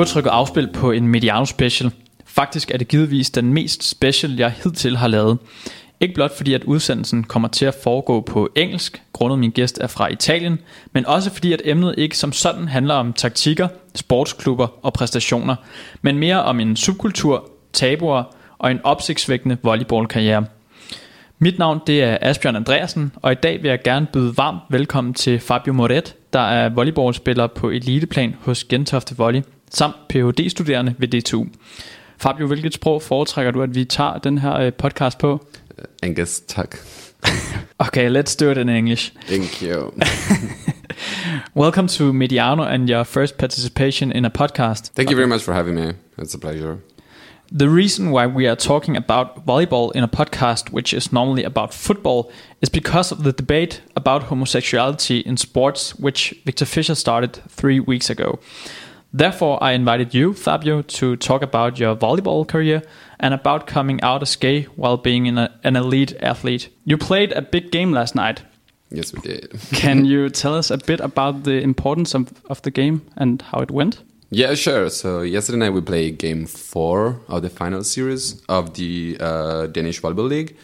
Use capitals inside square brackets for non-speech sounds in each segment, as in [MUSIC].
har trykket afspil på en Mediano Special. Faktisk er det givetvis den mest special, jeg hidtil har lavet. Ikke blot fordi, at udsendelsen kommer til at foregå på engelsk, grundet min gæst er fra Italien, men også fordi, at emnet ikke som sådan handler om taktikker, sportsklubber og præstationer, men mere om en subkultur, tabuer og en opsigtsvækkende volleyballkarriere. Mit navn det er Asbjørn Andreasen, og i dag vil jeg gerne byde varmt velkommen til Fabio Moret, der er volleyballspiller på eliteplan hos Gentofte Volley, samt Ph.D.-studerende ved DTU. Fabio, hvilket sprog foretrækker du, at vi tager den her øh, podcast på? Øh, Angus, tak. [LAUGHS] Okay, let's do it in English. Thank you. [LAUGHS] Welcome to Mediano and your first participation in a podcast. Thank you very much for having me. It's a pleasure. The reason why we are talking about volleyball in a podcast, which is normally about football, is because of the debate about homosexuality in sports, which Victor Fischer started three weeks ago. Therefore, I invited you, Fabio, to talk about your volleyball career and about coming out as gay while being in a, an elite athlete. You played a big game last night. Yes, we did. Can [LAUGHS] you tell us a bit about the importance of, of the game and how it went? Yeah, sure. So yesterday night we played game four of the final series of the uh, Danish Volleyball League.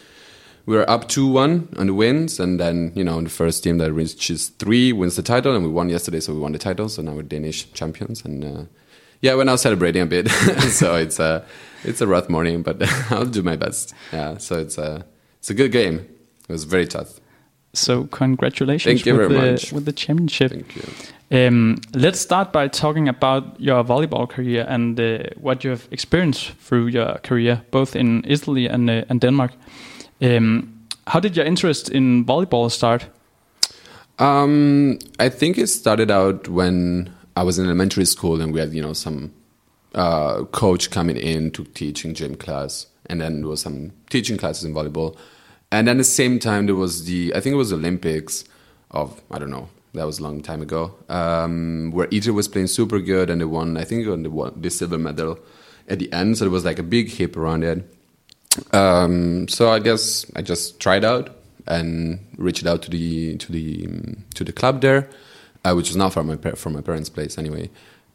We were up 2-1 on the wins, and then, you know, the first team that reaches three wins the title, and we won yesterday, so we won the title, so now we're Danish champions, and uh, yeah, we're now celebrating a bit, [LAUGHS] so it's a, it's a rough morning, but [LAUGHS] I'll do my best. Yeah, so it's a, it's a good game. It was very tough. So congratulations Thank you with, very the, much. with the championship. Thank you. Um, let's start by talking about your volleyball career and uh, what you have experienced through your career, both in Italy and, uh, and Denmark. Um, how did your interest in volleyball start? Um, I think it started out when I was in elementary school and we had, you know, some uh, coach coming in to teaching gym class, and then there was some teaching classes in volleyball, and then at the same time there was the I think it was Olympics of I don't know that was a long time ago um, where Italy was playing super good and they won I think they won the silver medal at the end, so there was like a big hype around it. Um, so I guess I just tried out and reached out to the to the to the club there, uh, which was not from my from my parents' place anyway.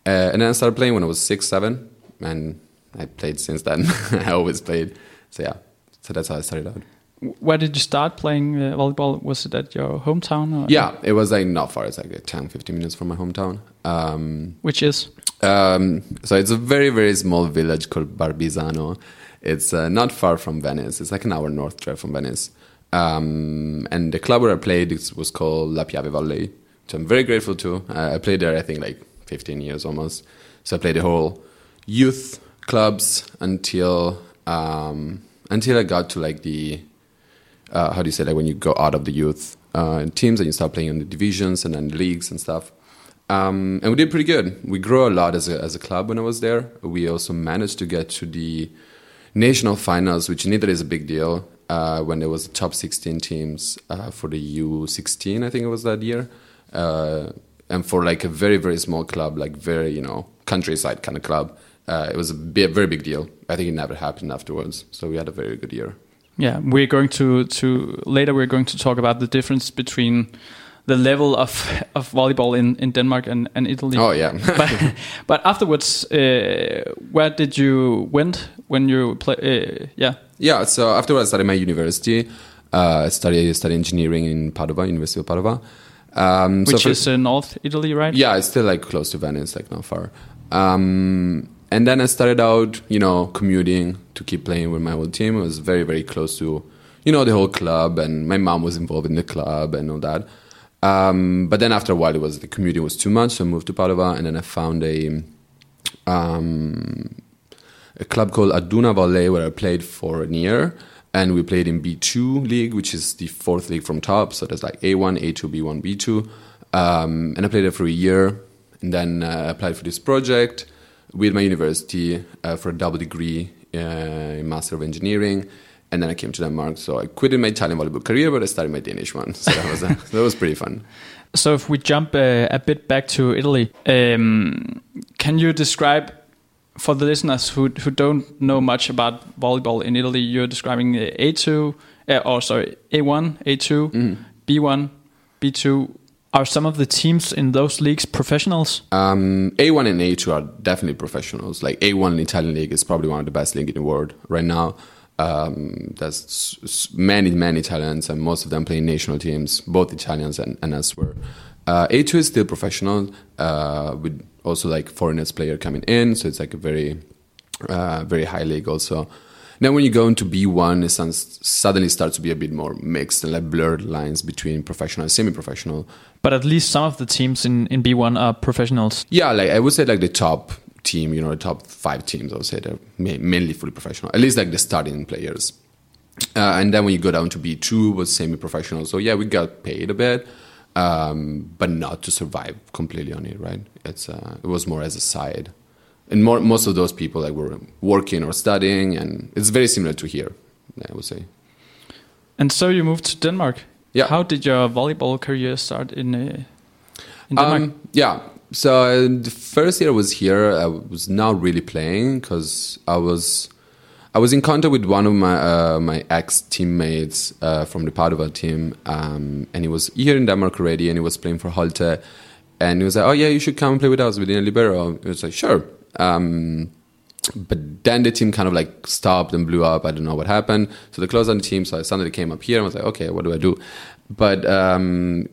Uh, and then I started playing when I was six, seven, and I played since then. [LAUGHS] I always played. So yeah, so that's how I started out. Where did you start playing uh, volleyball? Was it at your hometown? Or Yeah, it was like not far. It's like 10, 15 minutes from my hometown. Um, Which is? Um, so it's a very very small village called Barbisano. It's uh, not far from Venice. It's like an hour north drive from Venice. Um, and the club where I played it was called La Piave Volley, which I'm very grateful to. Uh, I played there I think like 15 years almost. So I played the whole youth clubs until um, until I got to like the uh, how do you say like when you go out of the youth uh, teams and you start playing in the divisions and then leagues and stuff. Um, and we did pretty good. We grew a lot as a, as a club when I was there. We also managed to get to the national finals, which in Italy is a big deal. Uh, when there was the top 16 teams uh, for the U16, I think it was that year, uh, and for like a very very small club, like very you know countryside kind of club, uh, it was a very big deal. I think it never happened afterwards. So we had a very good year. Yeah, we're going to to later. We're going to talk about the difference between the level of of volleyball in, in Denmark and, and Italy. Oh yeah. [LAUGHS] but, but afterwards, uh, where did you went when you play? Uh, yeah, Yeah, so after I started my university. Uh, I studied, studied engineering in Padova, University of Padova. Um, so which for- is uh, North Italy, right? yeah, it's still like close to Venice, like not far. Um, and then I started out, you know, commuting to keep playing with my whole team. It was very, very close to, you know, the whole club, and my mom was involved in the club and all that. Um, but then after a while, it was the commuting was too much, so I moved to Padova, and then I found a um, a club called Aduna Volley where I played for a year. And we played in B2 league, which is the fourth league from top. So there's like A1, A2, B1, B2. Um, and I played there for a year. And then uh, I applied for this project with my university uh, for a double degree uh, in Master of Engineering. And then I came to Denmark. So I quit my Italian volleyball career, but I started my Danish one. So that was, [LAUGHS] that was pretty fun. So if we jump uh, a bit back to Italy, um, can you describe for the listeners who who don't know much about volleyball in Italy? You're describing uh, A2, uh, or sorry, A1, A2, B1, B2. Are some of the teams in those leagues professionals? Um, A1 and A2 are definitely professionals. Like A1 in Italian league is probably one of the best league in the world right now. Um, there's many, many Italians, and most of them playing national teams, both Italians and, and elsewhere. Uh, A2 is still professional, uh, with also like foreigners player coming in, so it's like a very, uh, very high league also. Then when you go into B1, it sounds, suddenly starts to be a bit more mixed and like blurred lines between professional and semi-professional. But at least some of the teams in, in B1 are professionals. Yeah, like I would say, like the top team, you know, the top five teams, I would say they're ma- mainly fully professional. At least like the starting players. Uh, and then when you go down to B2, was semi-professional. So yeah, we got paid a bit, um, but not to survive completely on it, right? It's uh, it was more as a side, and more most of those people like were working or studying, and it's very similar to here, I would say. And so you moved to Denmark. Yeah. How did your volleyball career start in uh, in Denmark? Um, yeah. So uh, the first year I was here, I was not really playing because I was I was in contact with one of my uh, my ex teammates uh, from the Padova team, um, and he was here in Denmark already, and he was playing for Holte, and he was like, "Oh yeah, you should come and play with us with a libero." It was like, "Sure." Um, but then the team kind of like stopped and blew up. I don't know what happened. So they closed on the team. So I suddenly came up here and was like, okay, what do I do? But um,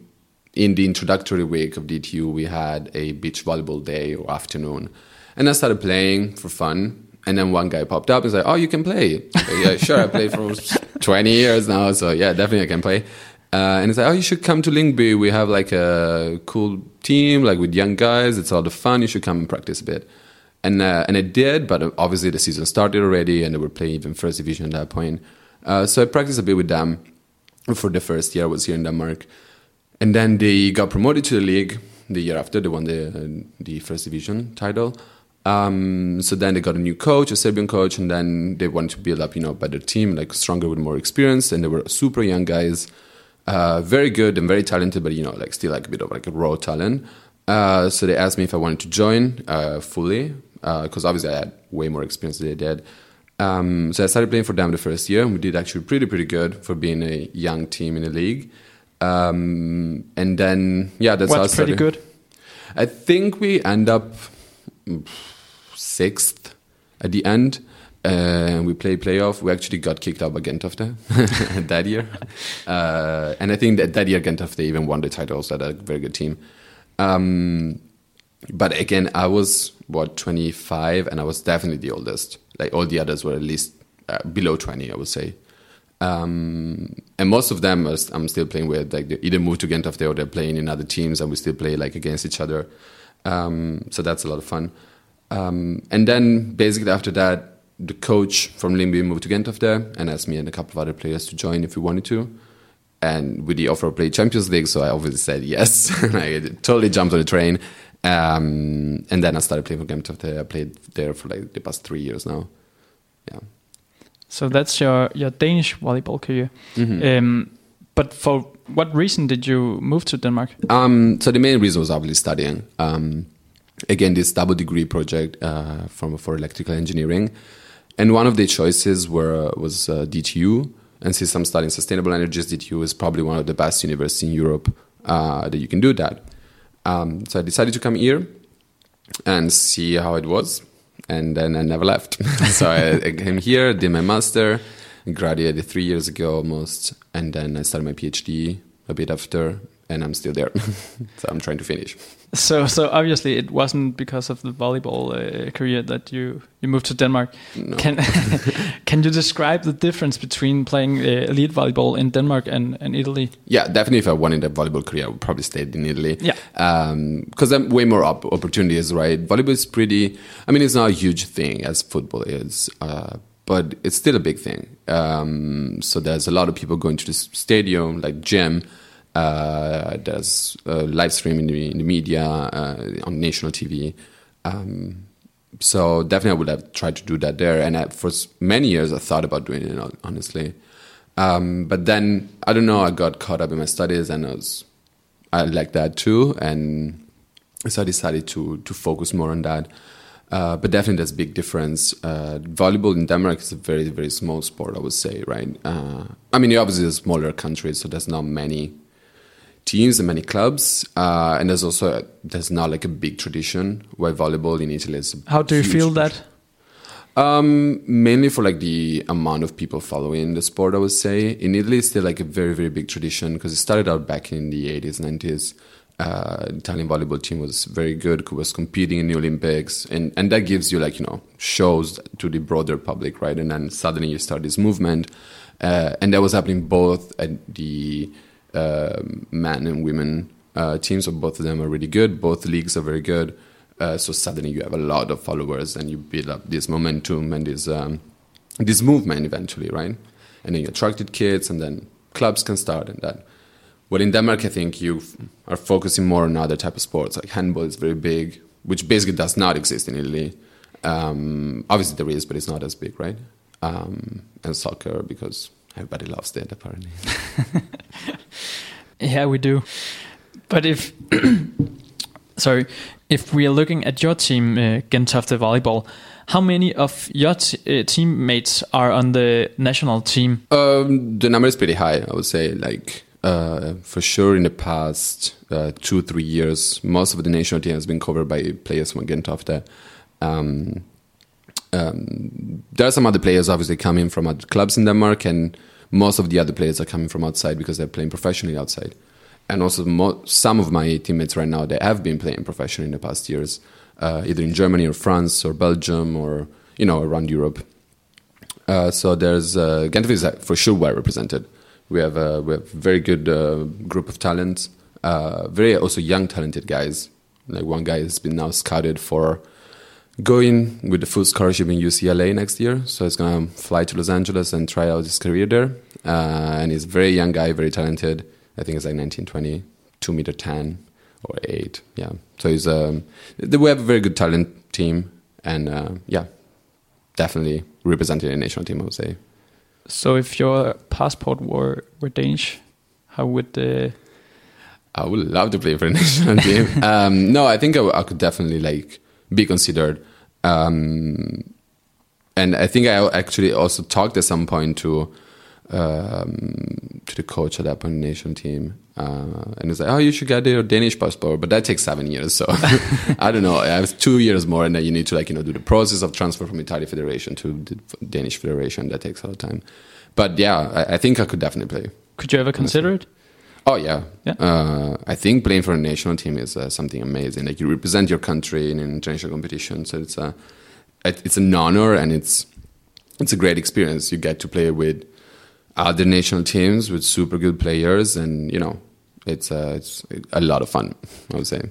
in the introductory week of DTU, we had a beach volleyball day or afternoon. And I started playing for fun. And then one guy popped up and said, oh, you can play. Like, yeah, sure, I played for [LAUGHS] 20 years now. So yeah, definitely I can play. Uh, and it's like, oh, you should come to Lyngby. We have like a cool team, like with young guys. It's a lot of fun. You should come and practice a bit. And uh, and I did, but obviously the season started already, and they were playing even first division at that point. Uh, so I practiced a bit with them for the first year I was here in Denmark, and then they got promoted to the league the year after. They won the uh, the first division title. Um, so then they got a new coach, a Serbian coach, and then they wanted to build up, you know, better team, like stronger with more experience. And they were super young guys, uh, very good and very talented, but you know, like still like a bit of like a raw talent. Uh, so they asked me if I wanted to join uh, fully, because obviously I had way more experience than they did. Um, so I started playing for them the first year, and we did actually pretty pretty good for being a young team in the league. Um, and then yeah, that's how I What's pretty good? I think we end up sixth at the end. Uh, we play playoff. We actually got kicked out by Gentofte [LAUGHS] that year, uh, and I think that that year Gentofte even won the title. So they're a very good team. Um, but again, I was what 25, and I was definitely the oldest. Like all the others were at least uh, below 20, I would say. Um, and most of them are, I'm still playing with. Like they either moved to Gentofte or they're playing in other teams, and we still play like against each other. Um, so that's a lot of fun. Um, and then basically after that, the coach from Lyngby moved to Gentofte and asked me and a couple of other players to join if we wanted to. And with the offer of play Champions League, so I obviously said yes. [LAUGHS] I totally jumped on the train. Um, and then I started playing for Gentofte. I played there for like the past three years now. Yeah. So that's your, your Danish volleyball career. Mm-hmm. Um, but for what reason did you move to Denmark? Um, so the main reason was obviously studying. Um, again, this double degree project uh, from for electrical engineering, and one of the choices were was uh, DTU. And since I'm studying sustainable energies, DTU is probably one of the best universities in Europe uh, that you can do that. Um, so I decided to come here and see how it was, and then I never left. [LAUGHS] so I, I came here, did my master, graduated three years ago almost, and then I started my PhD a bit after, and I'm still there. [LAUGHS] so I'm trying to finish. So, so obviously it wasn't because of the volleyball uh, career that you, you moved to Denmark. No. Can [LAUGHS] can you describe the difference between playing uh, elite volleyball in Denmark and, and Italy? Yeah, definitely. If I wanted a volleyball career, I would probably stayed in Italy. Yeah. because I'm way more op- opportunities, right? Volleyball is pretty. I mean, it's not a huge thing as football is, uh, but it's still a big thing. Um, so there's a lot of people going to the stadium, like gym. Uh, there's uh, live stream in the, in the media uh, on national TV. Um, so definitely, I would have tried to do that there. And I, for many years, I thought about doing it. Honestly, um, but then I don't know. I got caught up in my studies, and I was I like that too, and so I decided to to focus more on that. Uh, but definitely, there's a big difference. Uh, volleyball in Denmark is a very very small sport, I would say, right? Uh, I mean, obviously, a smaller country, so there's not many teams and many clubs, uh, and there's also there's not like a big tradition where volleyball in Italy is. How do you feel tradition. that? Um, mainly for like the amount of people following the sport, I would say. In Italy, it's still like a very, very big tradition because it started out back in the 80s, 90s. Uh, Italian volleyball team was very good, was competing in the Olympics, and, and that gives you like, you know, shows to the broader public, right? And then suddenly you start this movement. Uh, and that was happening both at the uh, men and women uh, teams, so both of them are really good. Both leagues are very good. Uh, so suddenly you have a lot of followers and you build up this momentum and this um, this movement eventually, right? And then you attracted kids, and then clubs can start and that. Well, in Denmark, I think you are focusing more on other type of sports. Like handball is very big, which basically does not exist in Italy. Um, obviously, there is, but it's not as big, right? Um, and soccer because everybody loves it apparently. [LAUGHS] Yeah, we do. But if [COUGHS] sorry, if we are looking at your team, uh, Gentofte Volleyball, how many of your t- uh, teammates are on the national team? Um, the number is pretty high, I would say. Like uh, for sure, in the past uh, two three years, most of the national team has been covered by players from Gentofte. Um, um, there are some other players obviously coming from other clubs in Denmark, and most of the other players are coming from outside because they're playing professionally outside. And also, mo- some of my teammates right now they have been playing professionally in the past years, uh, either in Germany or France or Belgium or you know around Europe. Uh, so there's uh, Gentofte is uh, for sure well represented. We have a we have very good uh, group of talents, uh, very also young talented guys. Like one guy has been now scouted for going with the full scholarship in UCLA next year. So he's gonna fly to Los Angeles and try out his career there. Uh, and he's a very young guy, very talented. I think it's like 19, 20, 2 meter 10 or 8. Yeah. So he's um, we have a very good talent team. And uh, yeah, definitely representing the national team, I would say. So if your passport were were Danish, how would the I would love to play for the [LAUGHS] national team. Um, no, I think I, w- I could definitely like be considered. Um, and I think I actually also talked at some point to um, to the coach at that point, national team, uh, and he's like, "Oh, you should get your Danish passport," but that takes seven years. So [LAUGHS] I don't know. I have two years more, and then you need to like you know do the process of transfer from Italian Federation to the Danish Federation. That takes a lot of time. But yeah, I, I think I could definitely play. could you ever consider it? Oh yeah, Yeah. Uh, I think playing for a national team is uh, something amazing. Like you represent your country in an international competition, so it's a it's an honor and it's it's a great experience. You get to play with other national teams with super good players, and you know it's uh, it's a lot of fun. I would say.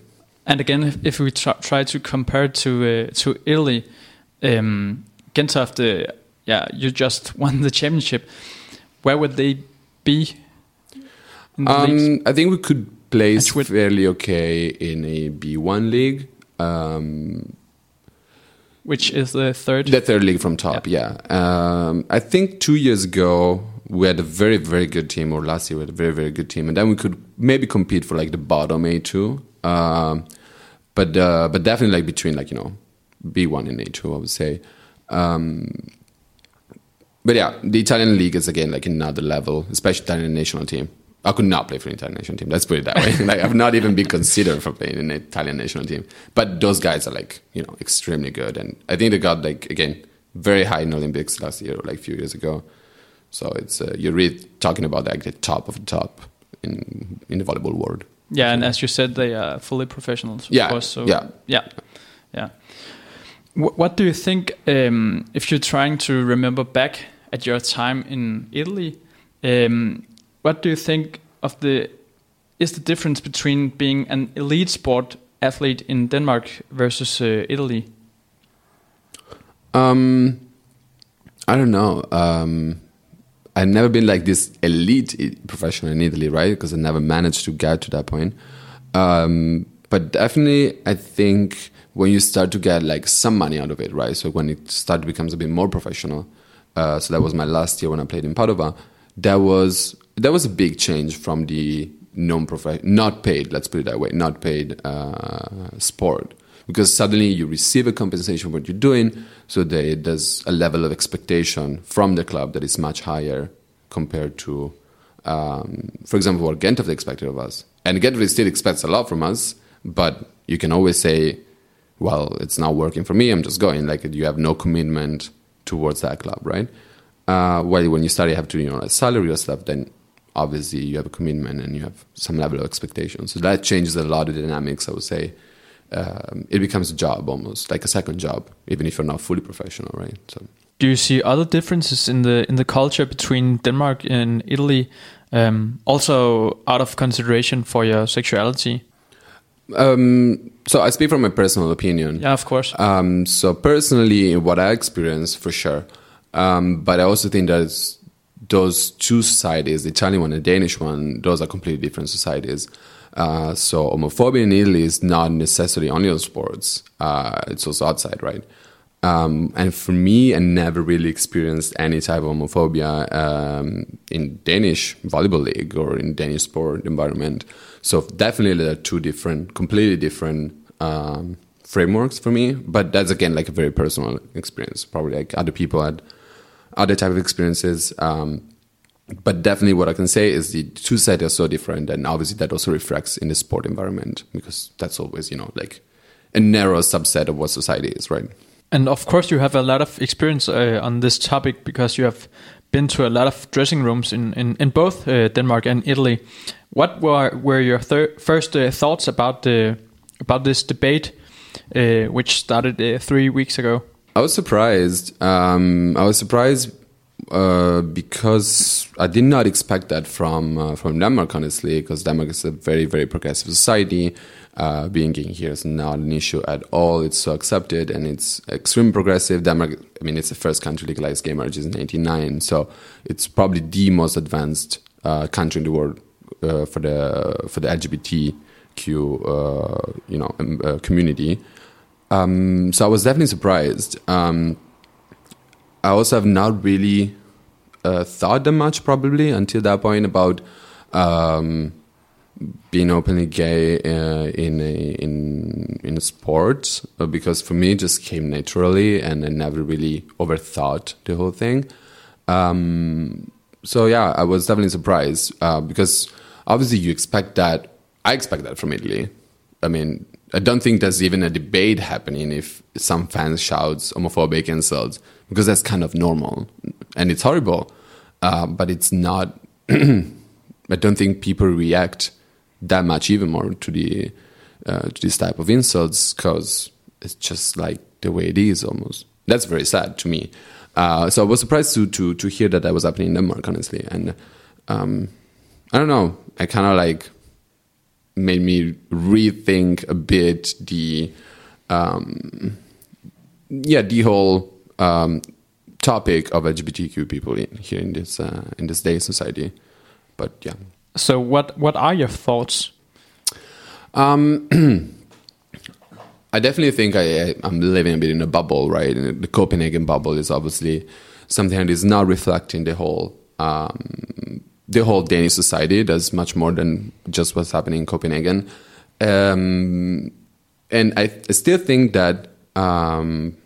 And again, if, if we try, try to compare to uh, to Italy, um, Gentofte, yeah, you just [LAUGHS] won the championship. Where would they be? In the leagues? Um, I think we could place fairly okay in a B one league. Um, Which is the third? The third league from top, yeah. Um, I think two years ago we had a very very good team, or last year we had a very very good team, and then we could maybe compete for like the bottom A two. Um, but uh, but definitely like between like you know B one and A two, I would say. Um, but yeah, the Italian league is again like another level, especially Italian national team. I could not play for the Italian national team. Let's put it that way. [LAUGHS] like I've not even been considered for playing in the Italian national team. But those guys are like you know extremely good, and I think they got like again very high in Olympics last year or like a few years ago. So it's uh, you're really talking about like the top of the top in in the volleyball world. yeah, and as you said, they are fully professionals. Of Yeah, course, so yeah. yeah, yeah. What do you think um, if you're trying to remember back at your time in Italy? Um, what do you think of the is the difference between being an elite sport athlete in Denmark versus uh, Italy? Um, I don't know. Um, I've never been like this elite professional in Italy, right? Because I never managed to get to that point. Um, but definitely, I think when you start to get like some money out of it, right? So when it start becomes a bit more professional. Uh, so that was my last year when I played in Padova. That was that was a big change from the non-prof- not paid. Let's put it that way, not paid uh, sport because suddenly you receive a compensation for what you're doing so there, there's a level of expectation from the club that is much higher compared to um, for example, what Gentofte expected of us. And Gentofte still expects a lot from us, but you can always say, well, it's not working for me, I'm just going. Like, you have no commitment towards that club, right? Uh, while when you start, you have to, you know, a salary or stuff, then obviously you have a commitment and you have some level of expectation. So that changes a lot of dynamics, I would say. Um, it becomes a job almost, like a second job, even if you're not fully professional, right? So. Do you see other differences in the in the culture between Denmark and Italy, um, also out of consideration for your sexuality? Um, so I speak from my personal opinion. Yeah, of course. Um, so personally, what I experienced for sure, um, but I also think that those two societies, the Italian one and the Danish one, those are completely different societies. Uh, so homophobia in Italy is not necessarily only on sports; uh, it's also outside, right? Um, and for me, I never really experienced any type of homophobia um, in Danish volleyball league or in Danish sport environment. So definitely, there are two different, completely different um, frameworks for me. But that's again like a very personal experience. Probably like other people had other type of experiences. Um, but definitely, what I can say is the two sides are so different, and obviously that also reflects in the sport environment because that's always you know like a narrow subset of what society is, right? And of course, you have a lot of experience uh, on this topic because you have been to a lot of dressing rooms in in, in both uh, Denmark and Italy. What were were your first uh, thoughts about the about this debate, uh, which started uh, three weeks ago? I was surprised. Um, I was surprised uh, because I did not expect that from uh, from Denmark, honestly, because Denmark is a very very progressive society. Uh, being gay here is not an issue at all. It's so accepted and it's extremely progressive. Denmark, I mean, it's the first country to legalize gay marriages in '89, so it's probably the most advanced uh, country in the world uh, for the for the LGBTQ uh, you know um, community. Um, so I was definitely surprised. Um, I also have not really uh, thought that much probably until that point about um, being openly gay uh, in a in in a sport uh, because for me it just came naturally and I never really overthought the whole thing. Um, so yeah, I was definitely surprised uh, because obviously you expect that. I expect that from Italy. I mean, I don't think there's even a debate happening if some fans shouts homophobic insults because that's kind of normal and it's horrible, uh, but it's not. [CLEARS THROAT] I don't think people react that much even more to the uh, to this type of insults because it's just like the way it is almost. That's very sad to me. Uh, so I was surprised to to to hear that that was happening in Denmark, honestly, and um, I don't know. I kind of like made me rethink a bit the um, yeah the whole um, topic of LGBTQ people in, here in this uh, in this day society. But yeah. So what what are your thoughts? Um, [CLEARS THROAT] I definitely think I, am living a bit in a bubble, right? And the Copenhagen bubble is obviously something that is not reflecting the whole um, the whole Danish society does much more than just what's happening in Copenhagen. Um, and I, I, still think that um,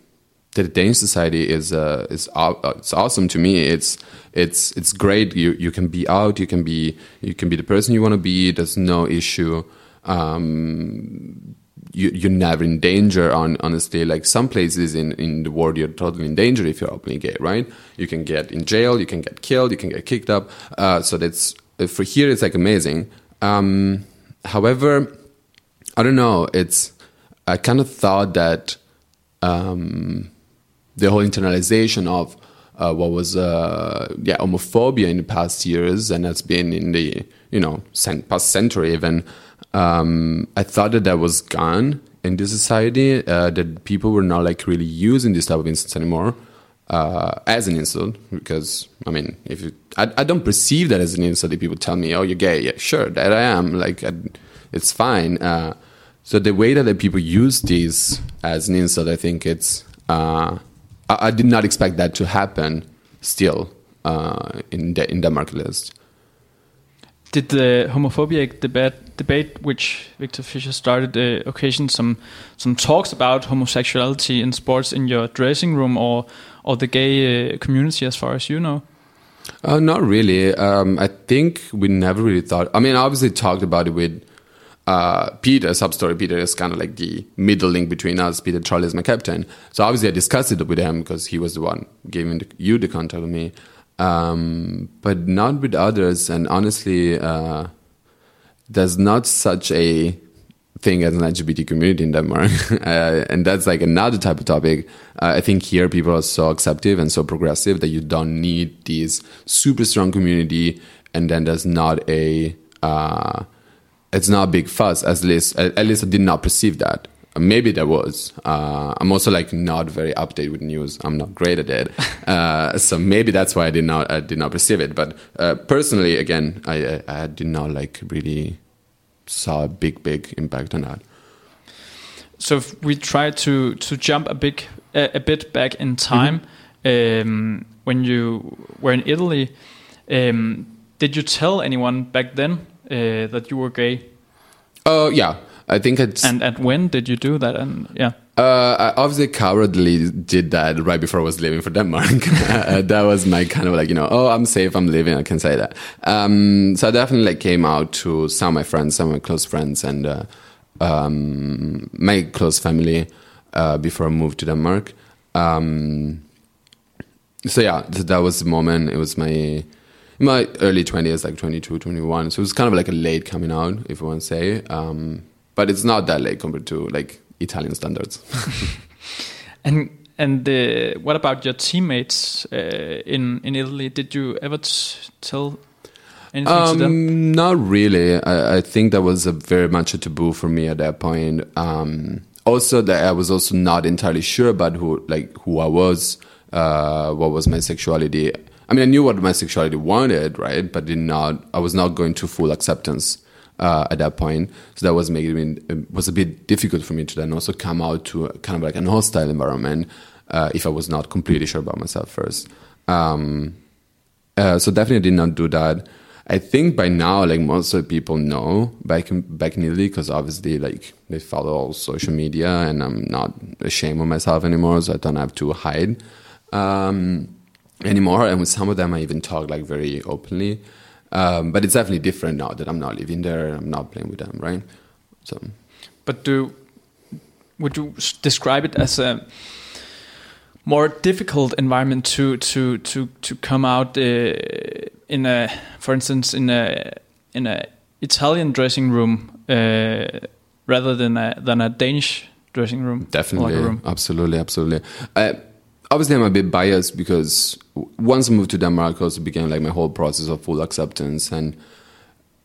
the Danish society is uh, is uh, it's awesome to me. It's it's it's great. You you can be out. You can be you can be the person you want to be. There's no issue. Um, you, you're never in danger on honestly like some places in, in the world you're totally in danger if you're openly gay right? You can get in jail you can get killed you can get kicked up. Uh, so that's uh, for here it's like amazing. Um, however i don't know it's i kind of thought that um, the whole internalization of uh, what was uh, yeah homophobia in the past years and has been in the you know past century even um, I thought that that was gone in this society, uh, that people were not like really using this type of insults anymore uh, as an insult. Because I mean, if you, I, I don't perceive that as an insult. If people tell me, "Oh, you're gay," yeah, sure, that I am. Like, I, it's fine. Uh, so the way that the people use this as an insult, I think it's. Uh, I, I, did not expect that to happen. Still, uh, in the in the market list. Did the homophobic debate, debate which Victor Fischer started, uh, occasion some some talks about homosexuality in sports in your dressing room or or the gay uh, community, as far as you know? Uh, not really. Um, I think we never really thought. I mean, obviously talked about it with uh, Peter, sub story. Peter is kind of like the middle link between us. Peter Charlie is my captain. So obviously I discussed it with him because he was the one giving the, you the contact with me. Um, but not with others. And honestly, uh, there's not such a thing as an LGBT community in Denmark. [LAUGHS] uh, and that's like another type of topic. Uh, I think here people are so accepting and so progressive that you don't need this super strong community. And then there's not a, uh, it's not a big fuss. At least, at least I did not perceive that. Maybe there was. Uh, I'm also like not very updated with news. I'm not great at it, [LAUGHS] uh, so maybe that's why I did not I did not perceive it. But uh, personally, again, I, I did not like really saw a big big impact on that. So if we try to to jump a big a, a bit back in time, mm-hmm. um, when you were in Italy, um, did you tell anyone back then uh, that you were gay? Oh yeah, I think it's. And and when did you do that? And yeah. Uh, I obviously cowardly did that right before I was leaving for Denmark. [LAUGHS] uh, that was my kind of like, you know, oh, I'm safe, I'm leaving, I can say that. Um, so I definitely like came out to some of my friends, some of my close friends, and uh, um, my close family uh, before I moved to Denmark. Um, so yeah, that was the moment. It was my my early 20s, like 22, 21. So it was kind of like a late coming out, if you want to say. Um, but it's not that late compared to like Italian standards. [LAUGHS] and and uh, what about your teammates uh, in in Italy? Did you ever tell anything um, to them? Um, not really. I, I, think that was a very much a taboo for me at that point. Um, also, that I was also not entirely sure about who like who I was, uh, what was my sexuality. I mean, I knew what my sexuality wanted, right? But did not. I was not going to full acceptance uh, at that point. So that was making it was a bit difficult for me to then also come out to kind of like an hostile environment uh, if I was not completely sure about myself first. Um, uh, so definitely did not do that. I think by now, like most of the people know back in, back in Italy, because obviously, like they follow all social media, and I'm not ashamed of myself anymore, so I don't have to hide um, anymore. And with some of them, I even talk like very openly. Um, but it's definitely different now that I'm not living there. And I'm not playing with them, right? So, but do would you describe it as a more difficult environment to to to to come out uh, in a, for instance, in a in a Italian dressing room uh, rather than a than a Danish dressing room? Definitely, room? absolutely, absolutely. Uh, obviously I'm a bit biased because once I moved to Denmark, I also began like my whole process of full acceptance and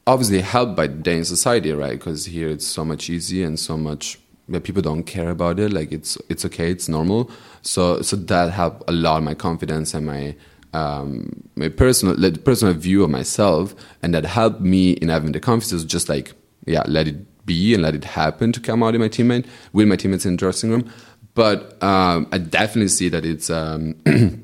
obviously helped by the Danish society, right? Because here it's so much easier and so much yeah, people don't care about it. Like it's it's okay, it's normal. So so that helped a lot my confidence and my um, my personal personal view of myself, and that helped me in having the confidence. Just like yeah, let it be and let it happen to come out in my teammate with my teammates in the dressing room. But um, I definitely see that it's um, [CLEARS THROAT]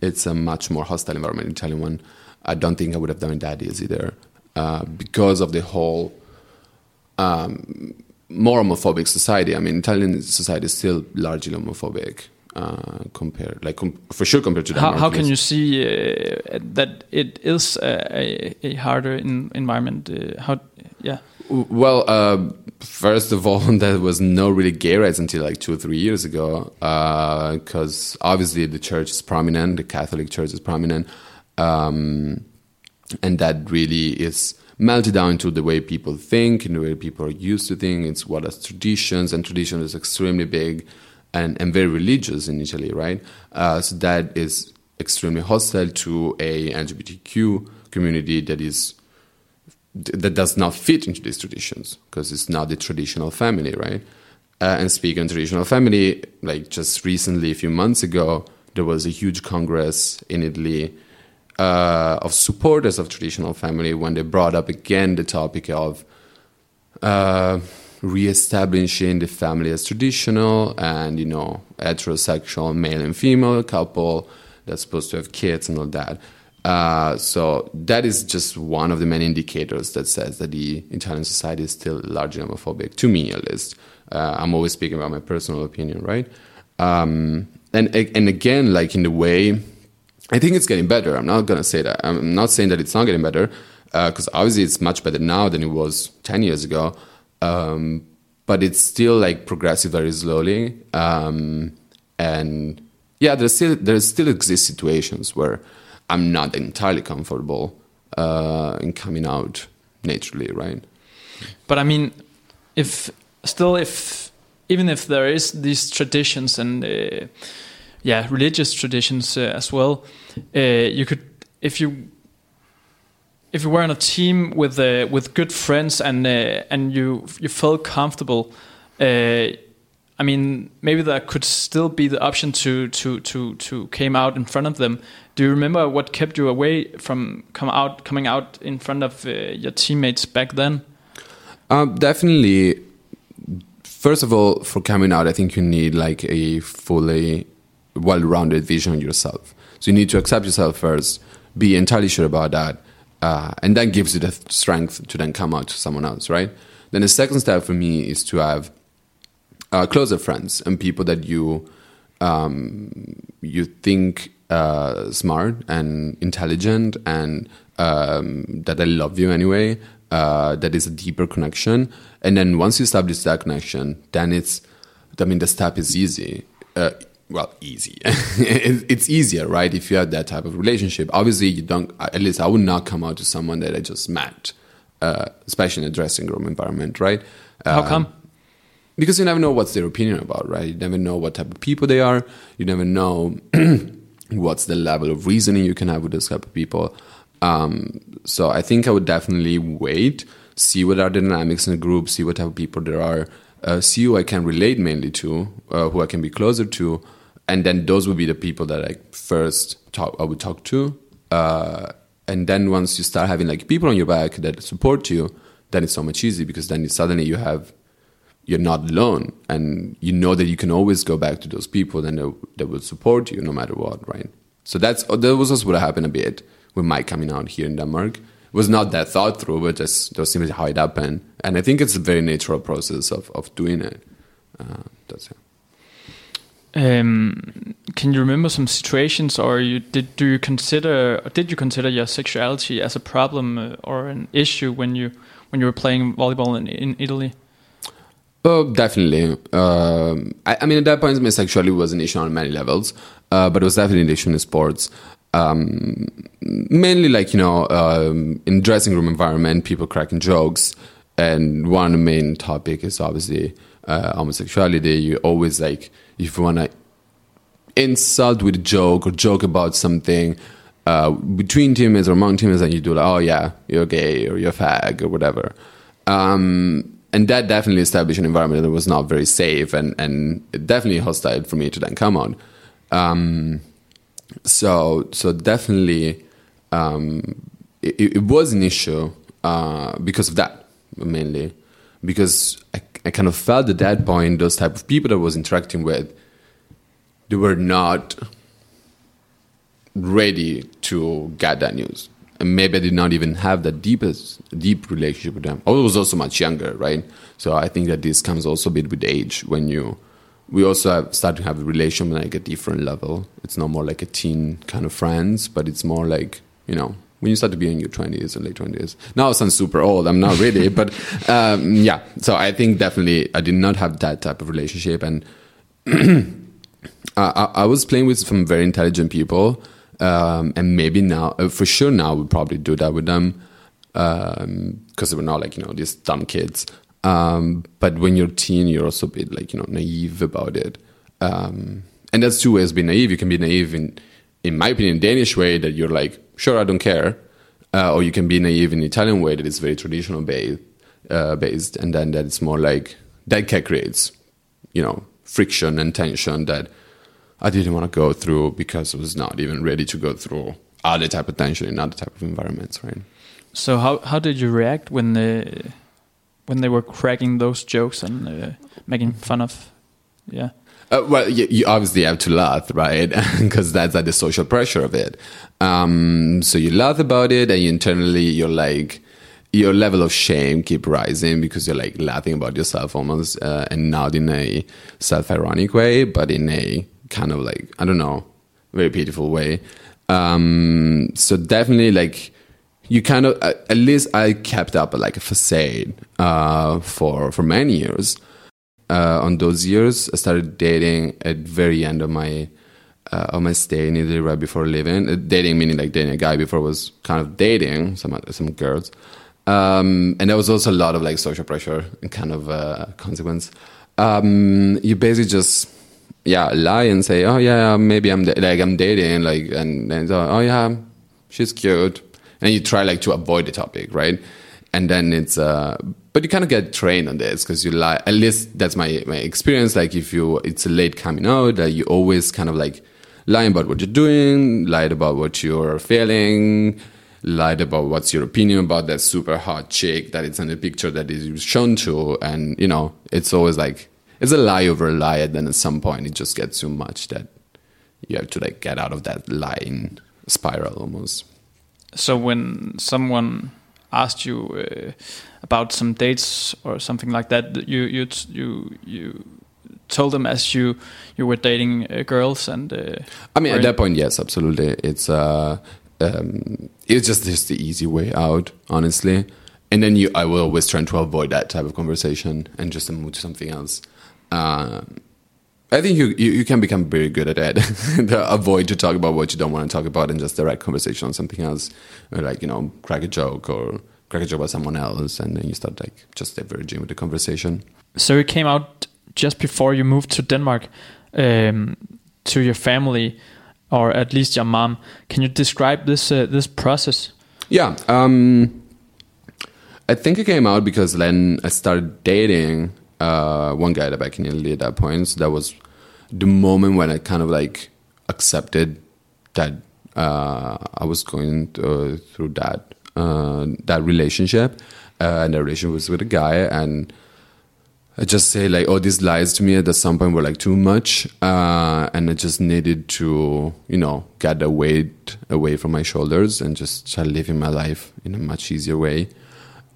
it's a much more hostile environment. in Italian one, I don't think I would have done it that easy there uh, because of the whole um, more homophobic society. I mean, Italian society is still largely homophobic. Uh, compared, like com for sure, compared to Denmark. How, how can you see uh, that it is a, a harder in environment? Uh, how, yeah. Well, uh, first of all, [LAUGHS] there was no really gay rights until like two or three years ago, because uh, obviously the church is prominent, the Catholic Church is prominent, um, and that really is melted down into the way people think, and the way people are used to think. It's what as traditions, and tradition is extremely big and, and very religious in Italy, right? Uh, so that is extremely hostile to a LGBTQ community that is that does not fit into these traditions because it's not the traditional family, right? Uh, and speaking of traditional family, like just recently, a few months ago, there was a huge congress in Italy uh, of supporters of traditional family when they brought up again the topic of uh, reestablishing the family as traditional and you know heterosexual male and female couple that's supposed to have kids and all that. Uh, so that is just one of the many indicators that says that the Italian society is still largely homophobic, to me at least. Uh, I'm always speaking about my personal opinion, right? Um, and and again, like in the way I think it's getting better. I'm not gonna say that. I'm not saying that it's not getting better, because obviously it's much better now than it was ten years ago. Um, but it's still like progressive very slowly. Um, and yeah, there's still there still exist situations where I'm not entirely comfortable uh, in coming out naturally, right? But I mean, if still if even if there is these traditions and uh, yeah religious traditions uh, as well, uh, you could if you if you were on a team with uh, with good friends and uh, and you you felt comfortable. I mean, maybe there could still be the option to to to to came out in front of them. Do you remember what kept you away from come out coming out in front of uh, your teammates back then? Um, definitely. First of all, for coming out, I think you need like a fully well-rounded vision yourself. So you need to accept yourself first, be entirely sure about that, uh, and that gives you the strength to then come out to someone else, right? Then the second step for me is to have uh, closer friends and people that you um, you think uh, smart and intelligent and um, that I love you anyway. Uh, that is a deeper connection, and then once you establish that connection, then it's I mean the step is easy. Uh, well, easy. [LAUGHS] it's easier, right? If you have that type of relationship. Obviously, you don't. At least I would not come out to someone that I just met, uh, especially in a dressing room environment, right? How come? Because you never know what's their opinion about, right? You never know what type of people they are. You never know [CLEARS THROAT] what's the level of reasoning you can have with those type of people. Um, so I think I would definitely wait, see what are the dynamics in the group, see what type of people there are, uh, see who I can relate mainly to, uh, who I can be closer to, and then those would be the people that I first talk I would talk to. Uh, and then once you start having like people on your back that support you, then it's so much easier because then suddenly you have you're not alone and you know that you can always go back to those people and they, will support you no matter what right? So that's that was also what happened a bit with my coming out here in denmark. It was not that thought through but just that simply how it happened and i think it's a very natural process of, of doing it. Uh, that's it. Um, can you remember some situations, or you did do you consider did you consider your sexuality as a problem uh, or an issue when you when you were playing volleyball in, in Italy? Oh, definitely. Um, I, I mean, at that point, my sexuality was an issue on many levels, uh, but it was definitely an issue in sports. Um, mainly, like you know, um, in dressing room environment, people cracking jokes, and one main topic is obviously uh, homosexuality. You always like if you want to insult with a joke or joke about something uh, between teammates or among teammates, and you do like, oh yeah, you're gay or you're fag or whatever. Um, and that definitely established an environment that was not very safe and, and definitely hostile for me to then come out. Um, so so definitely um, it, it, was an issue uh, because of that mainly because I, I kind of felt at that point those type of people that I was interacting with they were not ready to get that news and maybe I did not even have the deepest deep relationship with them. I was also much younger, right? So I think that this comes also a bit with age when you we also have, start to have a relation like a different level. It's not more like a teen kind of friends, but it's more like you know when you start to be in your twenties and late twenties. Now I sound super old. I'm not really, but [LAUGHS] um, yeah. So I think definitely I did not have that type of relationship, and [CLEARS THROAT] I, I was playing with some very intelligent people um, and maybe now, uh, for sure, now we'll probably do that with them because um, we're not like, you know, these dumb kids. Um, but when you're teen, you're also a bit like, you know, naive about it. Um, and that's two ways being naive. You can be naive in, in my opinion, Danish way that you're like, sure, I don't care. Uh, or you can be naive in Italian way that is very traditional based, uh, based. And then that it's more like, that creates, you know, friction and tension that I didn't want to go through because I was not even ready to go through other type of tension in other type of environments, right? So how how did you react when they when they were cracking those jokes and uh, making fun of, yeah? Uh, well, you, you, obviously have to laugh, right? [LAUGHS] Because that's like the social pressure of it. Um, so you laugh about it, and you internally you're like, your level of shame keep rising because you're like laughing about yourself almost, uh, and not in a self-ironic way, but in a kind of like I don't know, very beautiful way. Um, so definitely like you kind of at at least I kept up like a facade uh, for for many years. Uh, on those years, I started dating at very end of my uh, of my stay in Italy right before leaving. Uh, dating meaning like dating a guy before was kind of dating some some girls, um, and there was also a lot of like social pressure and kind of uh, consequence. Um, you basically just yeah lie and say oh yeah maybe I'm like I'm dating like and then so, oh yeah she's cute. And you try like to avoid the topic right? And then it's uh but you kind of get trained on this because you lie at least that's my my experience like if you it's a late coming out that you always kind of like lying about what you're doing lied about what you're feeling lied about what's your opinion about that super hot chick that it's in the picture that is shown to and you know it's always like it's a lie over a lie and then at some point it just gets too much that you have to like get out of that lying spiral almost So when someone asked you uh, about some dates or something like that, you you you you told them as you you were dating uh, girls and. Uh, I mean, at that point, yes, absolutely. It's uh, um, it's just just the easy way out, honestly. And then you, I will always try to avoid that type of conversation and just move to something else. Uh, I think you, you you can become very good at [LAUGHS] that. avoid to talk about what you don't want to talk about and just direct conversation on something else, or like you know, crack a joke or crack a joke about someone else, and then you start like just diverging with the conversation. So it came out just before you moved to Denmark um, to your family, or at least your mom. Can you describe this uh, this process? Yeah. Um, I think it came out because then I started dating uh, one guy that back in Italy at that point. So that was the moment when I kind of like accepted that uh, I was going to, through that uh, that relationship, uh, and the relationship was with a guy, and I just say like, oh, these lies to me at some point were like too much, uh, and I just needed to, you know, get the weight away from my shoulders and just start living my life in a much easier way.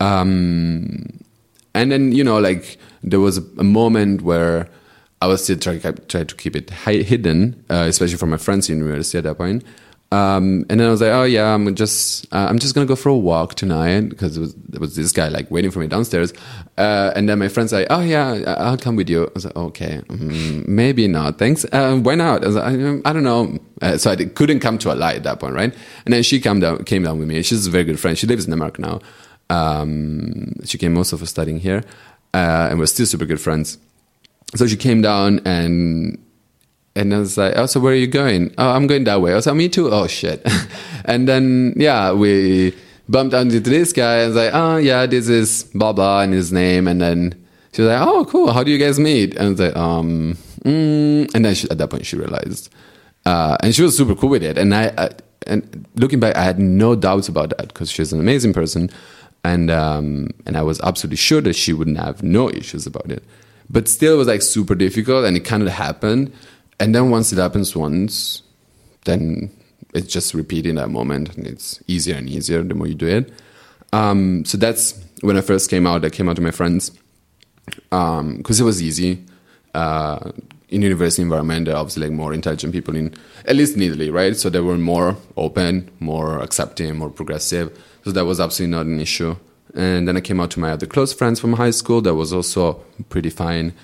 Um, and then you know, like there was a, moment where I was still trying try to keep it hi- hidden, uh, especially from my friends in university at that point. Um, and then I was like, oh yeah, I'm just uh, I'm just gonna go for a walk tonight because there was, this guy like waiting for me downstairs. Uh, and then my friends like, oh yeah, I'll come with you. I was like, okay, mm, maybe not. Thanks. Uh, why not? I was like, I, I don't know. Uh, so I couldn't come to a lie at that point, right? And then she came down came down with me. She's a very good friend. She lives in Denmark now. Um, she came also for studying here, uh, and we're still super good friends. So she came down and and I was like, oh, so where are you going? Oh, I'm going that way. I was like, me too. Oh shit. [LAUGHS] and then yeah, we bumped into this guy. and was like, oh yeah, this is blah blah and his name. And then she was like, oh cool. How do you guys meet? And I was like, um, mm. and then she, at that point she realized, uh, and she was super cool with it. And I, I and looking back, I had no doubts about that because she's an amazing person, and um, and I was absolutely sure that she wouldn't have no issues about it. But still, it was like super difficult, and it kind of happened. And then once it happens once, then it's just repeating that moment, and it's easier and easier the more you do it. Um, so that's when I first came out. I came out to my friends because it was easy. Uh, in university environment, there are obviously like more intelligent people in, at least in Italy, right? So they were more open, more accepting, more progressive. So that was absolutely not an issue. And then I came out to my other close friends from high school. That was also pretty fine.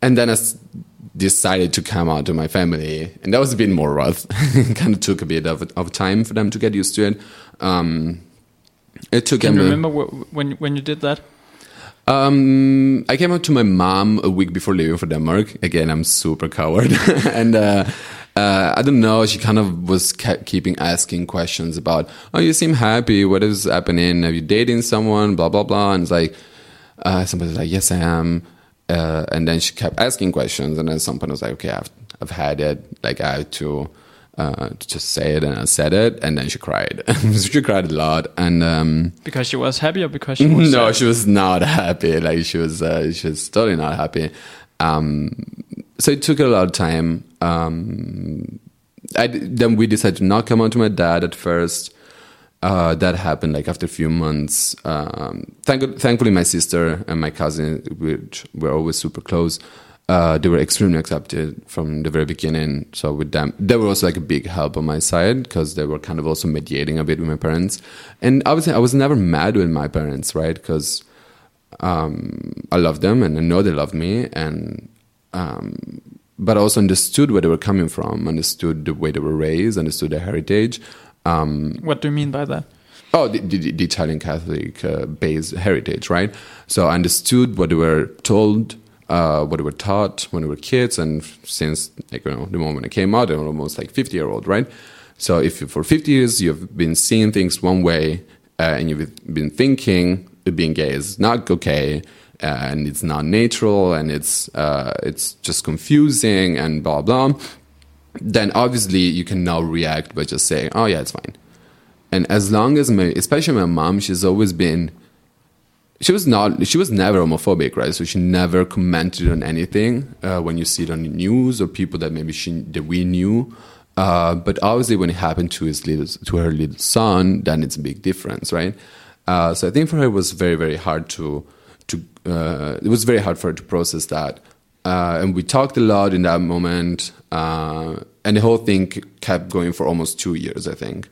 And then I s- decided to come out to my family, and that was a bit more rough. [LAUGHS] kind of took a bit of, of time for them to get used to it. Um, it took Can you remember wh- when when you did that? um, I came out to my mom a week before leaving for Denmark. Again, I'm super coward, [LAUGHS] and uh, uh, I don't know. She kind of was kept keeping asking questions about, "Oh, you seem happy. What is happening? Are you dating someone?" Blah blah blah. And it's like, uh, somebody's like, "Yes, I am." Uh, and then she kept asking questions, and then someone was like, "Okay, I've I've had it. Like I have to." Uh, to just say it, and I said it, and then she cried. [LAUGHS] she cried a lot, and um, Because she was happy, or because she was [LAUGHS] no, sad? she was not [LAUGHS] happy. Like she was, uh, she was totally not happy. Um, so it took a lot of time. Um, I, then we decided to not come out to my dad at first. Uh, that happened like after a few months. Um, thank, thankfully, my sister and my cousin, which were always super close, uh, they were extremely accepted from the very beginning. So with them, they were also like a big help on my side because they were kind of also mediating a bit with my parents. And obviously, I was never mad with my parents, right? Because um, I love them and I know they love me, and um, but I also understood where they were coming from, understood the way they were raised, understood their heritage. Um, what do you mean by that? Oh, the, the, the Italian Catholic uh, based heritage, right? So I understood what they were told uh, what they were taught when they were kids, and since like you know the moment I came out, I'm almost like fifty year old, right? So if you, for fifty years you've been seeing things one way, uh, and you've been thinking being gay is not okay, and it's not natural, and it's uh, it's just confusing, and blah blah, then obviously you can now react by just saying, "Oh yeah, it's fine." And as long as my, especially my mom, she's always been she was not she was never homophobic right? So she never commented on anything uh, when you see it on the news or people that maybe she that we knew. Uh, but obviously when it happened to his little to her little son then it's a big difference right? Uh, so i think for her it was very very hard to to uh, it was very hard for her to process that. Uh, and we talked a lot in that moment uh, and the whole thing kept going for almost two years i think.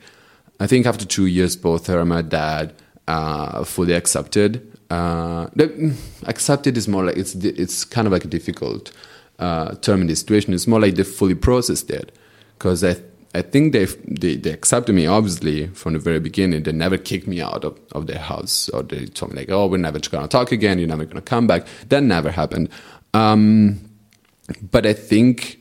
I think after two years both her and my dad fully accepted. Uh, accepted is more like it's it's kind of like a difficult uh, term in this situation. It's more like they fully processed it because I I think they, they they accepted me obviously from the very beginning. They never kicked me out of, of their house or they told me like oh we're never gonna talk again. You're never gonna come back. That never happened. Um, but I think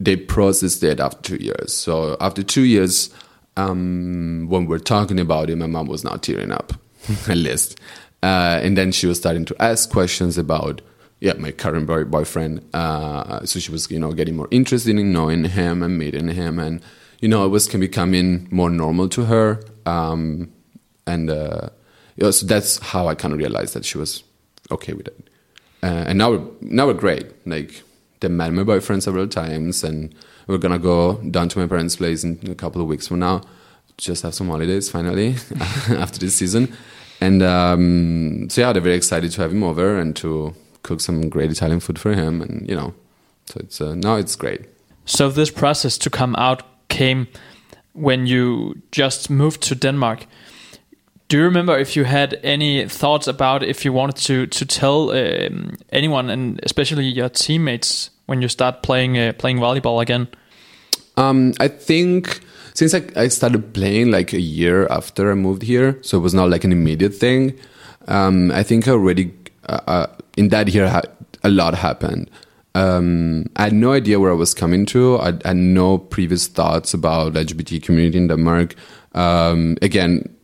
they processed it after two years. So after two years, um, when we're talking about it, my mom was not tearing up, [LAUGHS] at least. Uh, and then she was starting to ask questions about yeah my current boy- boyfriend. Uh, so she was you know getting more interested in knowing him and meeting him, and you know it was becoming more normal to her. Um, and uh, so that's how I kind of realized that she was okay with it. Uh, and now we're now we're great. Like they met my boyfriend several times, and we're gonna go down to my parents' place in a couple of weeks from now. Just have some holidays finally [LAUGHS] after this season and um, so yeah, they're very excited to have him over and to cook some great Italian food for him, and you know, so it's uh, now it's great. So this process to come out came when you just moved to Denmark. Do you remember if you had any thoughts about if you wanted to to tell um, anyone, and especially your teammates, when you start playing uh, playing volleyball again? Um, I think since I, I started playing like a year after I moved here, so it was not like an immediate thing. Um, I think already uh, uh, in that year a lot happened. Um, I had no idea where I was coming to. I, had no previous thoughts about LGBT community in Denmark. Um, again,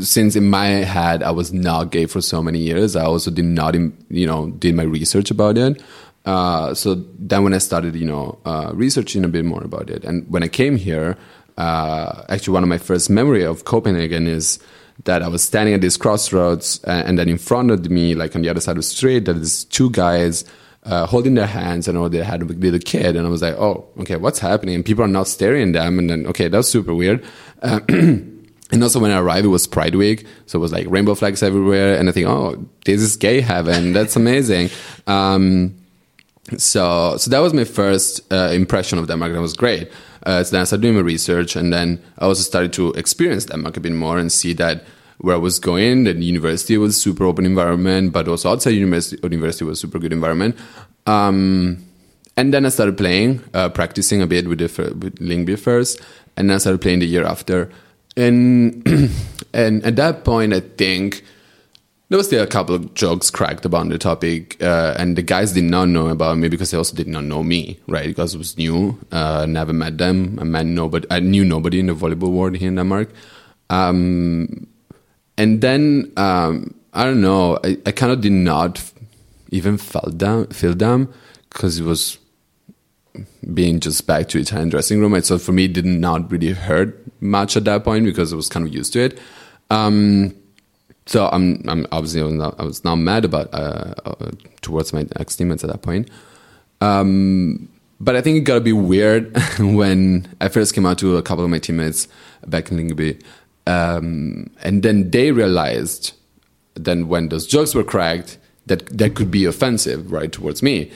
since in my head I was not gay for so many years, I also did not, you know, did my research about it. Uh, so then when I started, you know, uh, researching a bit more about it, and when I came here, uh, actually one of my first memory of Copenhagen is that I was standing at this crossroads, and, and then in front of me, like on the other side of the street, there's two guys uh, holding their hands, and all they had a little kid, and I was like, oh, okay, what's happening? And people are not staring at them, and then okay, that's super weird. Uh, [CLEARS THROAT] and also when I arrived, it was Pride Week, so it was like rainbow flags everywhere, and I think, oh, this is gay heaven. That's amazing. [LAUGHS] Um, so, so that was my first uh, impression of Denmark. That was great. Uh, so then I started doing my research, and then I also started to experience Denmark a bit more and see that where I was going, the university was super open environment, but also outside university, university was super good environment. Um, and then I started playing, uh, practicing a bit with, the, with Lyngby first, and then I started playing the year after. And [CLEARS THROAT] and at that point, I think there was still a couple of jokes cracked about the topic, uh, and the guys did not know about me because they also did not know me, right? Because it was new, uh, never met them. I met nobody. I knew nobody in the volleyball world here in Denmark. Um, and then um, I don't know. I, I kind of did not even feel them, feel them, because it was being just back to Italian dressing room. So for me, it did not really hurt much at that point because I was kind of used to it. Um, so I'm, I'm obviously I was not, I was not mad about uh, uh, towards my ex teammates at that point. Um, but I think it got to be weird [LAUGHS] when I first came out to a couple of my teammates back in Lyngby, um, and then they realized then when those jokes were cracked that that could be offensive right towards me,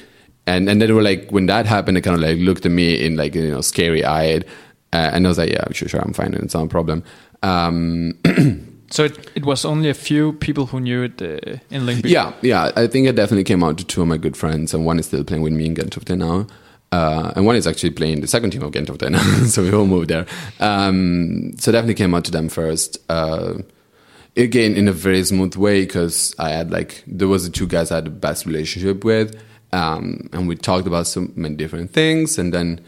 and and they were like, when that happened, they kind of like looked at me in like you know scary eyed, uh, and I was like, yeah, sure, sure, I'm fine, it's not a problem. Um, [CLEARS THROAT] So it, it was only a few people who knew it uh, in Lyngby. yeah, yeah, I think it definitely came out to two of my good friends, and one is still playing with me in Gentofte now. Uh, and one is actually playing the second team of Gentofte now, [LAUGHS] so we all moved there. Um, so definitely came out to them first. Uh, again, in a very smooth way, because I had like there was the two guys I had the best relationship with, um, and we talked about so many different things. And then,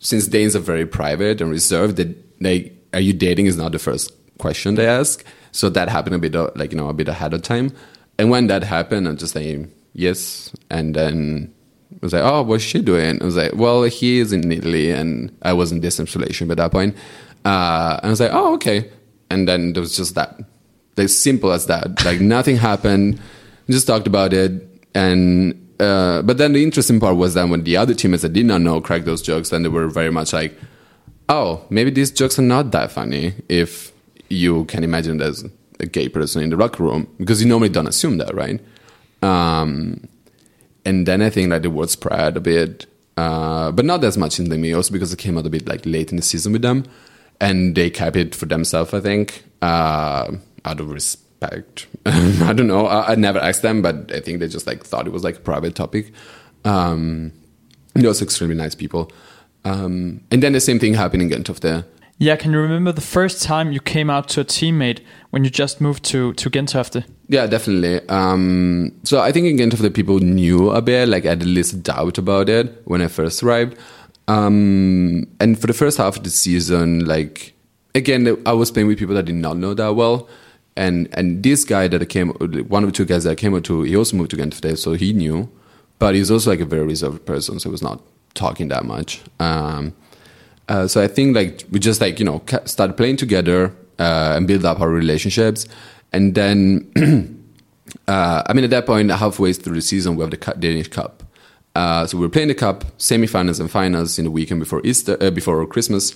since Danes are very private and reserved, that they are you dating is not the first question they ask. So that happened a bit of, like you know a bit ahead of time. And when that happened, I'm just like yes, and then was like, oh, what's she doing? I was like, well, he is in Italy, and I was in distance relation by that point. Uh, and I was like, oh, okay. And then there was just that, as simple as that. Like [LAUGHS] nothing happened. Just talked about it, and uh, but then the interesting part was that when the other teammates that did not know cracked those jokes, then they were very much like, oh, maybe these jokes are not that funny if you can imagine there's a gay person in the locker room because you normally don't assume that, right? Um, and then I think like the word spread a bit, uh, but not as much in the me also because it came out a bit like late in the season with them, and they kept it for themselves. I think uh, out of respect. [LAUGHS] I don't know. I, I, never asked them, but I think they just like thought it was like a private topic. Um, they're extremely nice people. Um, and then the same thing happened in Gentofte. Yeah, can you remember the first time you came out to a teammate when you just moved to to Gentofte? Yeah, definitely. Um, so I think in Gentofte people knew a bit, like I had at least doubt about it when I first arrived. Um, and for the first half of the season, like again, I was playing with people that did not know that well. And and this guy that I came, one of the two guys that I came to, he also moved to Gentofte, so he knew, but he's also like a very reserved person, so he was not talking that much. Um, uh, so I think like we just like you know started playing together uh, and build up our relationships, and then [CLEARS THROAT] uh, I mean at that point halfway through the season we have the Danish Cup. Uh, so we were playing the cup, semifinals and finals in the weekend before Easter, uh, before Christmas,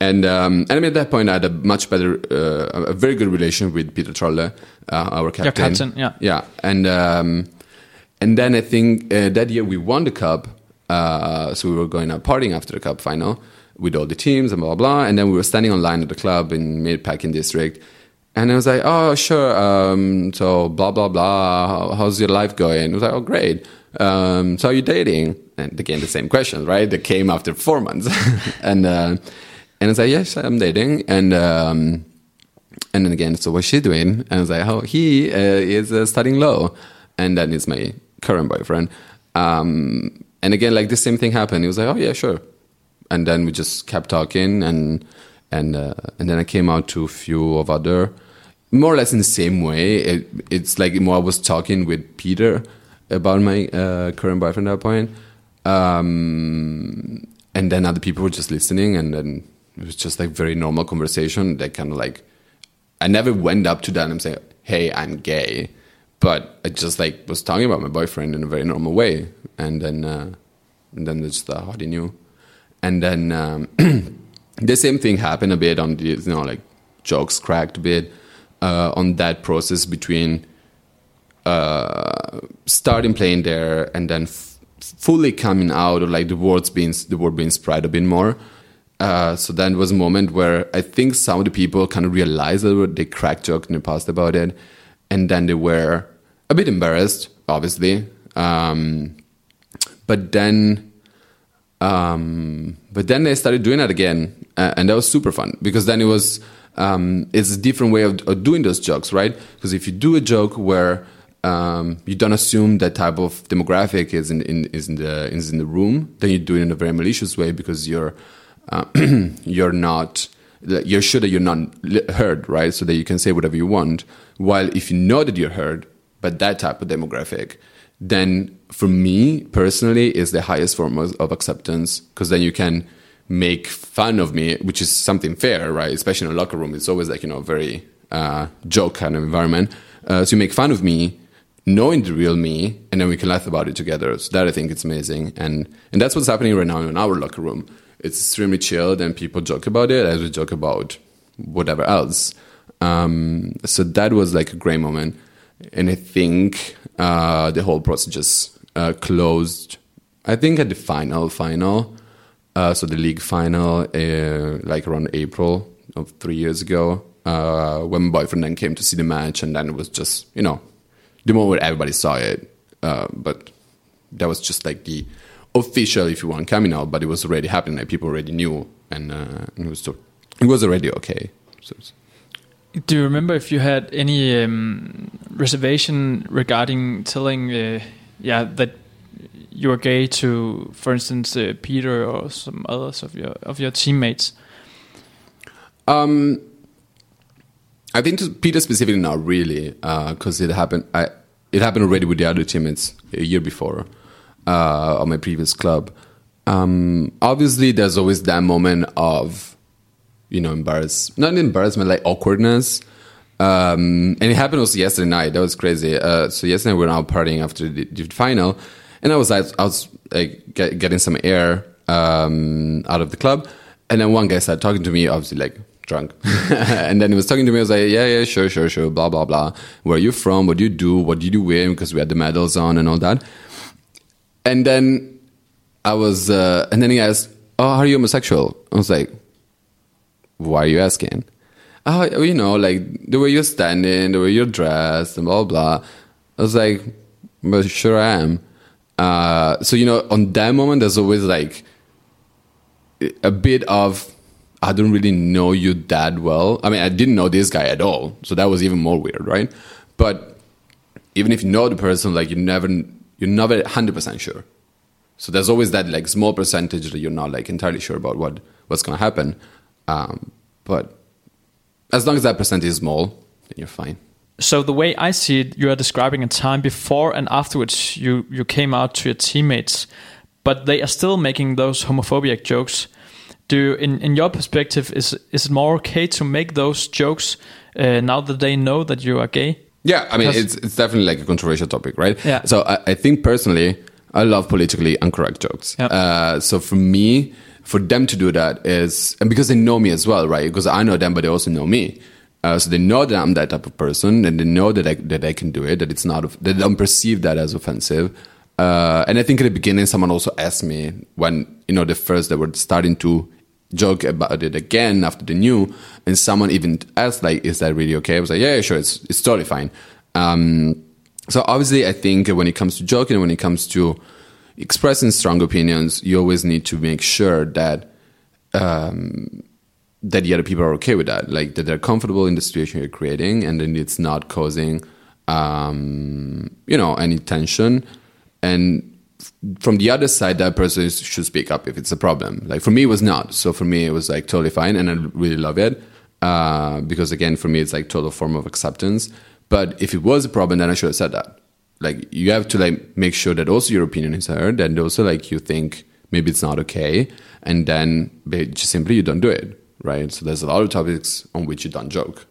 and um, and I mean at that point I had a much better, uh, a very good relation with Peter Trolle, our captain. Your captain, yeah, yeah, and um, and then I think that year we won the cup, so we were going out partying after the cup final with all the teams and blah, blah, blah. And then we were standing online at the club in Meatpacking District. And I was like, oh, sure. Um, so blah, blah, blah. How's your life going? I was like, oh, great. Um, so are you dating? And again, the same question, right? That came after four months. [LAUGHS] and, uh, and I was like, yes, I'm dating. And, um, and then again, so what's she doing? And I was like, oh, he uh, is uh, studying law. And then it's my current boyfriend. Um, and again, like the same thing happened. He was like, oh, yeah, sure and then we just kept talking and and uh, and then I came out to a few of other more or less in the same way. It, it's like more I was talking with Peter about my uh, current boyfriend at that point, um, and then other people were just listening, and then it was just like very normal conversation. They kind of like I never went up to them and say, "Hey, I'm gay," but I just like was talking about my boyfriend in a very normal way, and then uh, and then just thought, how he knew and then um, [CLEARS THROAT] the same thing happened a bit on the you know like jokes cracked a bit uh, on that process between uh, starting playing there and then f- fully coming out or like the words being the word being spread a bit more. Uh, so then was a moment where I think some of the people kind of realized that they cracked jokes in the past about it, and then they were a bit embarrassed, obviously. Um, but then um, but then they started doing that again, uh, and that was super fun because then it was um, it's a different way of, of, doing those jokes, right? Because if you do a joke where um, you don't assume that type of demographic is in, in, is in the is in the room, then you do it in a very malicious way because you're uh, [CLEARS THROAT] you're not you're sure that you're not heard, right? So that you can say whatever you want. While if you know that you're heard, but that type of demographic, then for me personally is the highest form of, of acceptance because then you can make fun of me, which is something fair, right? Especially in a locker room, it's always like you know very uh, joke kind of environment. Uh, so you make fun of me, knowing the real me, and then we can laugh about it together. So that I think it's amazing, and and that's what's happening right now in our locker room. It's extremely chilled, and people joke about it as we joke about whatever else. Um, so that was like a great moment, and I think uh, the whole process just uh, closed I think at the final, final, uh, so the league final, uh, like around April of three years ago, uh, when my boyfriend then came to see the match, and then it was just you know the moment everybody saw it, uh, but that was just like the official, if you want, coming out, but it was already happening. Like people already knew, and, uh, and it was so, it was already okay. So Do you remember if you had any um, reservation regarding telling, uh, yeah, that you are gay to, for instance, uh, Peter or some others of your of your teammates? Um, I think to Peter specifically, not really, because it happened. I it happened already with the other teammates a year before uh, on my previous club. Um, obviously, there's always that moment of, you know, embarrass not embarrassment, like awkwardness. Um, and it happened also yesterday night. That was crazy. Uh, so yesterday we were out partying after the, the final, and I was I was like get, getting some air um, out of the club, and then one guy started talking to me, obviously like drunk, [LAUGHS] and then he was talking to me. I was like, yeah, yeah, sure, sure, sure, blah blah blah. Where are you from? What do you do? What did you win? Because we had the medals on and all that. And then I was, uh, and then he asked, "Oh, are you homosexual?" I was like, "Why are you asking?" Oh, you know, like the way you're standing, the way you're dressed, and blah blah. I was like, "But sure I am." Uh, so you know, on that moment, there's always like a bit of I don't really know you that well. I mean, I didn't know this guy at all, so that was even more weird, right? But even if you know the person, like you never, you're never hundred percent sure. So there's always that like small percentage that you're not like entirely sure about what what's gonna happen. Um, but as long as that percentage is small, then you're fine. So the way I see it, you are describing a time before and afterwards you you came out to your teammates, but they are still making those homophobic jokes. Do you, in in your perspective is is it more okay to make those jokes uh, now that they know that you are gay? Yeah, I mean, Because- it's it's definitely like a controversial topic, right? Yeah. So I, I think personally, I love politically incorrect jokes. Yeah. Uh, so for me, for them to do that is, and because they know me as well, right? Because I know them, but they also know me. Uh, so they know that I'm that type of person, and they know that I, that I can do it. That it's not, of- they don't perceive that as offensive. Uh, and I think at the beginning, someone also asked me when you know the first they were starting to joke about it again after the new, and someone even asked like, "Is that really okay?" I was like, "Yeah, yeah sure, it's it's totally fine." Um, so obviously, I think when it comes to joking, when it comes to expressing strong opinions, you always need to make sure that um, that the other people are okay with that, like that they're comfortable in the situation you're creating, and then it's not causing, um, you know, any tension. And from the other side, that person should speak up if it's a problem. Like for me, it was not. So for me, it was like totally fine, and I really love it uh, because again, for me, it's like total form of acceptance. But if it was a problem, then I should have said that. Like you have to like make sure that also your opinion is heard, and also like you think maybe it's not okay, and then just simply you don't do it, right? So there's a lot of topics on which you don't joke,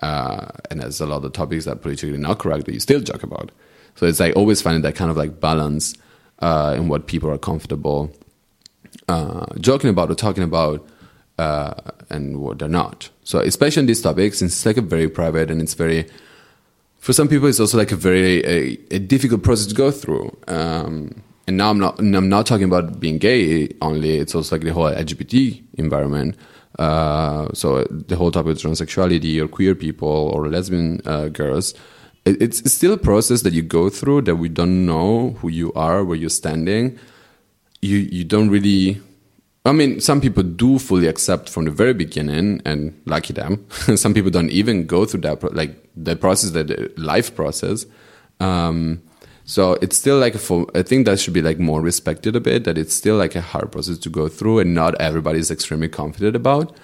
uh, and there's a lot of topics that politically not correct that you still joke about. So it's like always finding that kind of like balance uh, in what people are comfortable uh, joking about or talking about, uh, and what they're not. So especially in these topics, since it's like a very private and it's very for some people, it's also like a very a, a difficult process to go through. Um, and now I'm not I'm not talking about being gay only. It's also like the whole LGBT environment. Uh, so the whole topic of transsexuality or queer people or lesbian uh, girls. It, it's, it's still a process that you go through that we don't know who you are, where you're standing. You you don't really I mean, some people do fully accept from the very beginning, and lucky them. [LAUGHS] some people don't even go through that, pro- like the process, that the life process. Um, so it's still like a full, I think that should be like more respected a bit. That it's still like a hard process to go through, and not everybody is extremely confident about.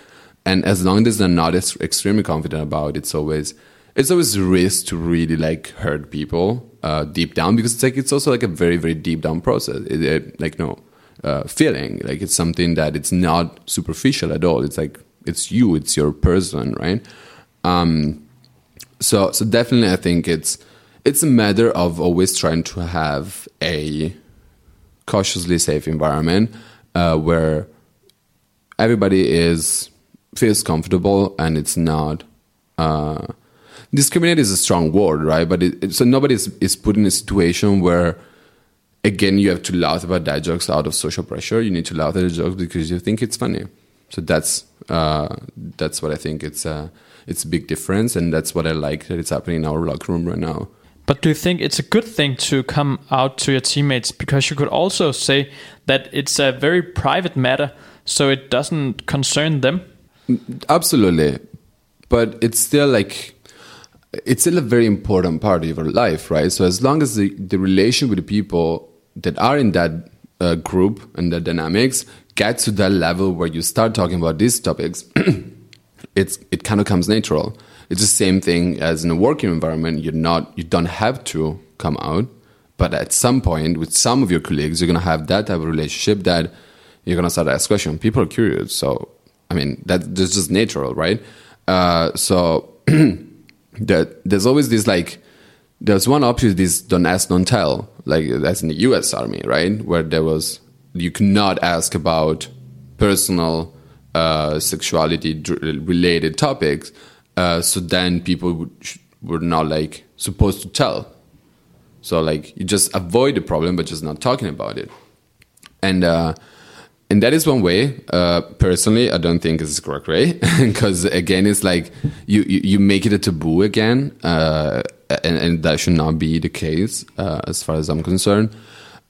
And as long as they're not ex- extremely confident about, it's always it's always risk to really like hurt people uh, deep down because it's like it's also like a very very deep down process. It, it, like no uh, feeling. Like it's something that it's not superficial at all. It's like it's you, it's your person, right? Um, so so definitely, I think it's it's a matter of always trying to have a cautiously safe environment uh, where everybody is feels comfortable and it's not. Uh, discriminate is a strong word, right? But it, it, so nobody is, is put in a situation where again, you have to laugh about dad jokes out of social pressure. You need to laugh at the jokes because you think it's funny. So that's uh, that's what I think it's a it's a big difference, and that's what I like that it's happening in our locker room right now. But do you think it's a good thing to come out to your teammates? Because you could also say that it's a very private matter, so it doesn't concern them. Absolutely, but it's still like it's still a very important part of your life, right? So as long as the, the relation with the people that are in that uh, group and the dynamics get to that level where you start talking about these topics, [CLEARS THROAT] it's it kind of comes natural. It's the same thing as in a working environment. You're not you don't have to come out, but at some point with some of your colleagues, you're gonna have that type of relationship that you're gonna start to ask questions. People are curious, so I mean that that's just natural, right? Uh, so [CLEARS THROAT] that there's always this like there's one option is don't ask don't tell. Like that's in the us army right? Where there was you cannot ask about personal uh, sexuality related topics uh, so then people would, were not like supposed to tell. So like you just avoid the problem but just not talking about it. And uh, and that is one way. Uh, personally, I don't think it's correct way [LAUGHS] because again, it's like you, you, you make it a taboo again, uh, and, and, that should not be the case uh, as far as I'm concerned.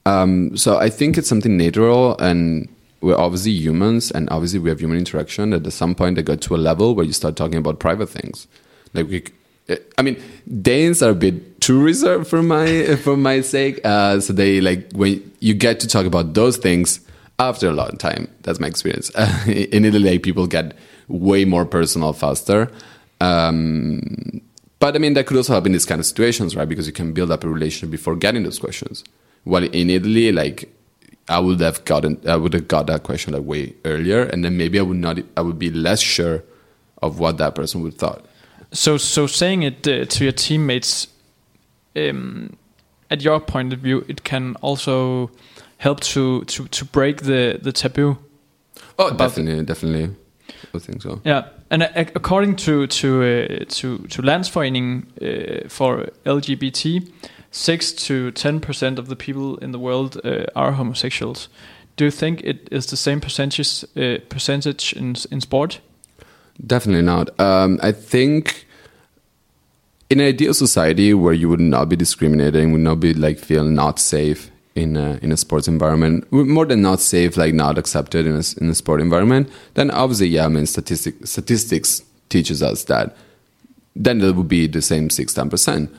Um, so I think it's something natural, and we're obviously humans, and obviously we have human interaction. At some point they go to a level where you start talking about private things, like we. I mean, Danes are a bit too reserved for my [LAUGHS] for my sake. Uh, so they like when you get to talk about those things after a long time. That's my experience. [LAUGHS] in Italy, people get way more personal faster. Um, but I mean, that could also help in these kind of situations, right? Because you can build up a relationship before getting those questions. While in Italy, like I would have gotten, I would have got that question like way earlier, and then maybe I would not, I would be less sure of what that person would thought. So, so saying it uh, to your teammates, um, at your point of view, it can also help to to to break the the taboo. Oh, definitely, definitely. I think so. Yeah, and uh, according to to uh, to to Landsforening uh, for LGBT, six to ten percent of the people in the world uh, are homosexuals. Do you think it is the same percentage uh, percentage in in sport? Definitely not. Um, I think in an ideal society where you would not be discriminating, would not be like feel not safe in a, in a sports environment, more than not safe, like not accepted in a, in a sport environment, then obviously, yeah, I mean, statistic, statistics teaches us that then it would be the same 6 10%.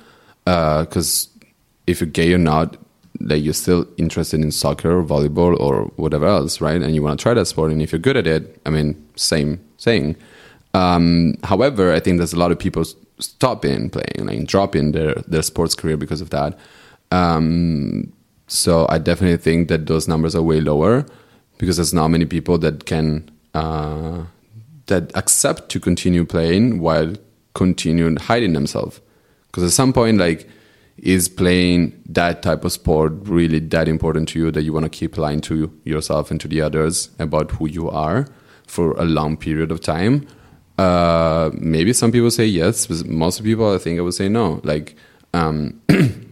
Because uh, if you're gay or not, like you're still interested in soccer or volleyball or whatever else, right? And you want to try that sport, and if you're good at it, I mean, same thing. Um, however, I think there's a lot of people stopping playing, like dropping their their sports career because of that. Um, so I definitely think that those numbers are way lower because there's not many people that can uh, that accept to continue playing while continue hiding themselves. Because at some point, like, is playing that type of sport really that important to you that you want to keep lying to yourself and to the others about who you are for a long period of time? Uh, maybe some people say yes, but most people, I think, I would say no. Like, um, [CLEARS THROAT]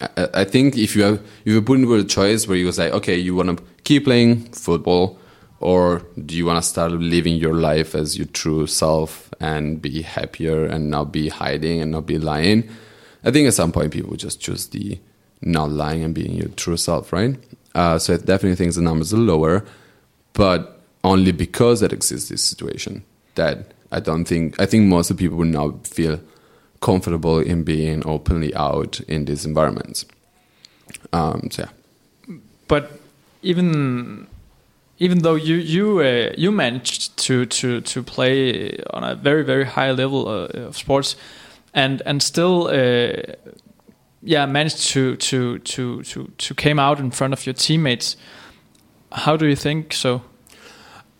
I think if you have if you put into a choice where you say, okay, you want to keep playing football, or do you want to start living your life as your true self and be happier and not be hiding and not be lying? I think at some point people just choose the not lying and being your true self, right? Uh, so I definitely think the numbers are lower, but only because that exists this situation that I don't think I think most of the people would not feel comfortable in being openly out in these environments. Um, so yeah. But even even though you you uh, you managed to to to play on a very very high level uh, of sports, and and still. Uh, yeah, managed to to to to to came out in front of your teammates. How do you think so?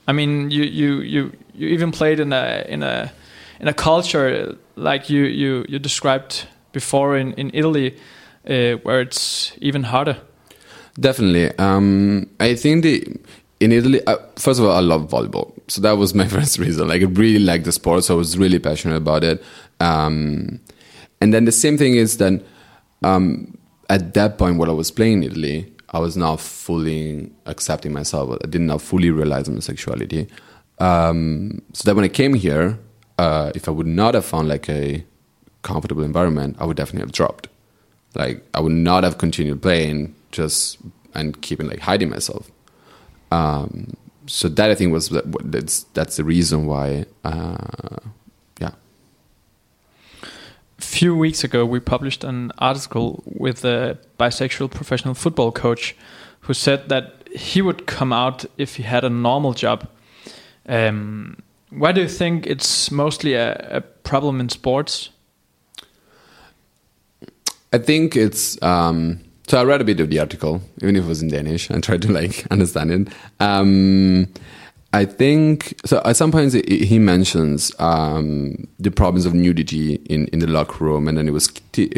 I mean, you you you you even played in a in a in a culture like you you you described before in in Italy, uh, where it's even harder. Definitely, um, I think the in Italy. Uh, first of all, I love volleyball, so that was [LAUGHS] my first reason. Like, I really like the sport, so I was really passionate about it. Um, and then the same thing is that um, at that point, while I was playing in Italy, I was not fully accepting myself. I did not fully realize my sexuality. Um, so that when I came here, uh, if I would not have found like a comfortable environment, I would definitely have dropped. Like I would not have continued playing just and keeping like hiding myself. Um, so that I think was that's that's the reason why. Uh, yeah. A few weeks ago, we published an article with a bisexual professional football coach who said that he would come out if he had a normal job. Um, why do you think it's mostly a, a problem in sports? I think it's um, so. I read a bit of the article, even if it was in Danish, and tried to like [LAUGHS] understand it. Um, I think so. At some points, he mentions um, the problems of nudity in, in the locker room, and then it was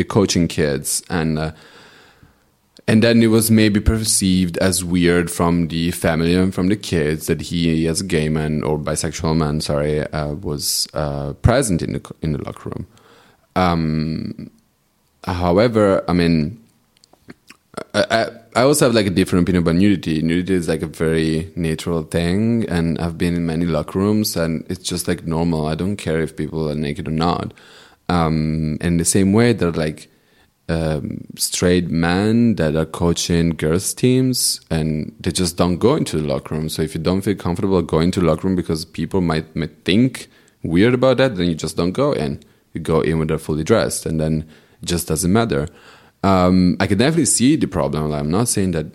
coaching kids, and uh, and then it was maybe perceived as weird from the family and from the kids that he, as a gay man or bisexual man, sorry, uh, was uh, present in the in the locker room. Um, however, I mean, I, I also have like a different opinion about nudity. Nudity is like a very natural thing, and I've been in many locker rooms, and it's just like normal. I don't care if people are naked or not. Um, in the same way, that like um, straight men that are coaching girls teams and they just don't go into the locker room. So if you don't feel comfortable going to the locker room because people might, might think weird about that, then you just don't go in. You go in when they're fully dressed and then it just doesn't matter. Um, I can definitely see the problem. I'm not saying that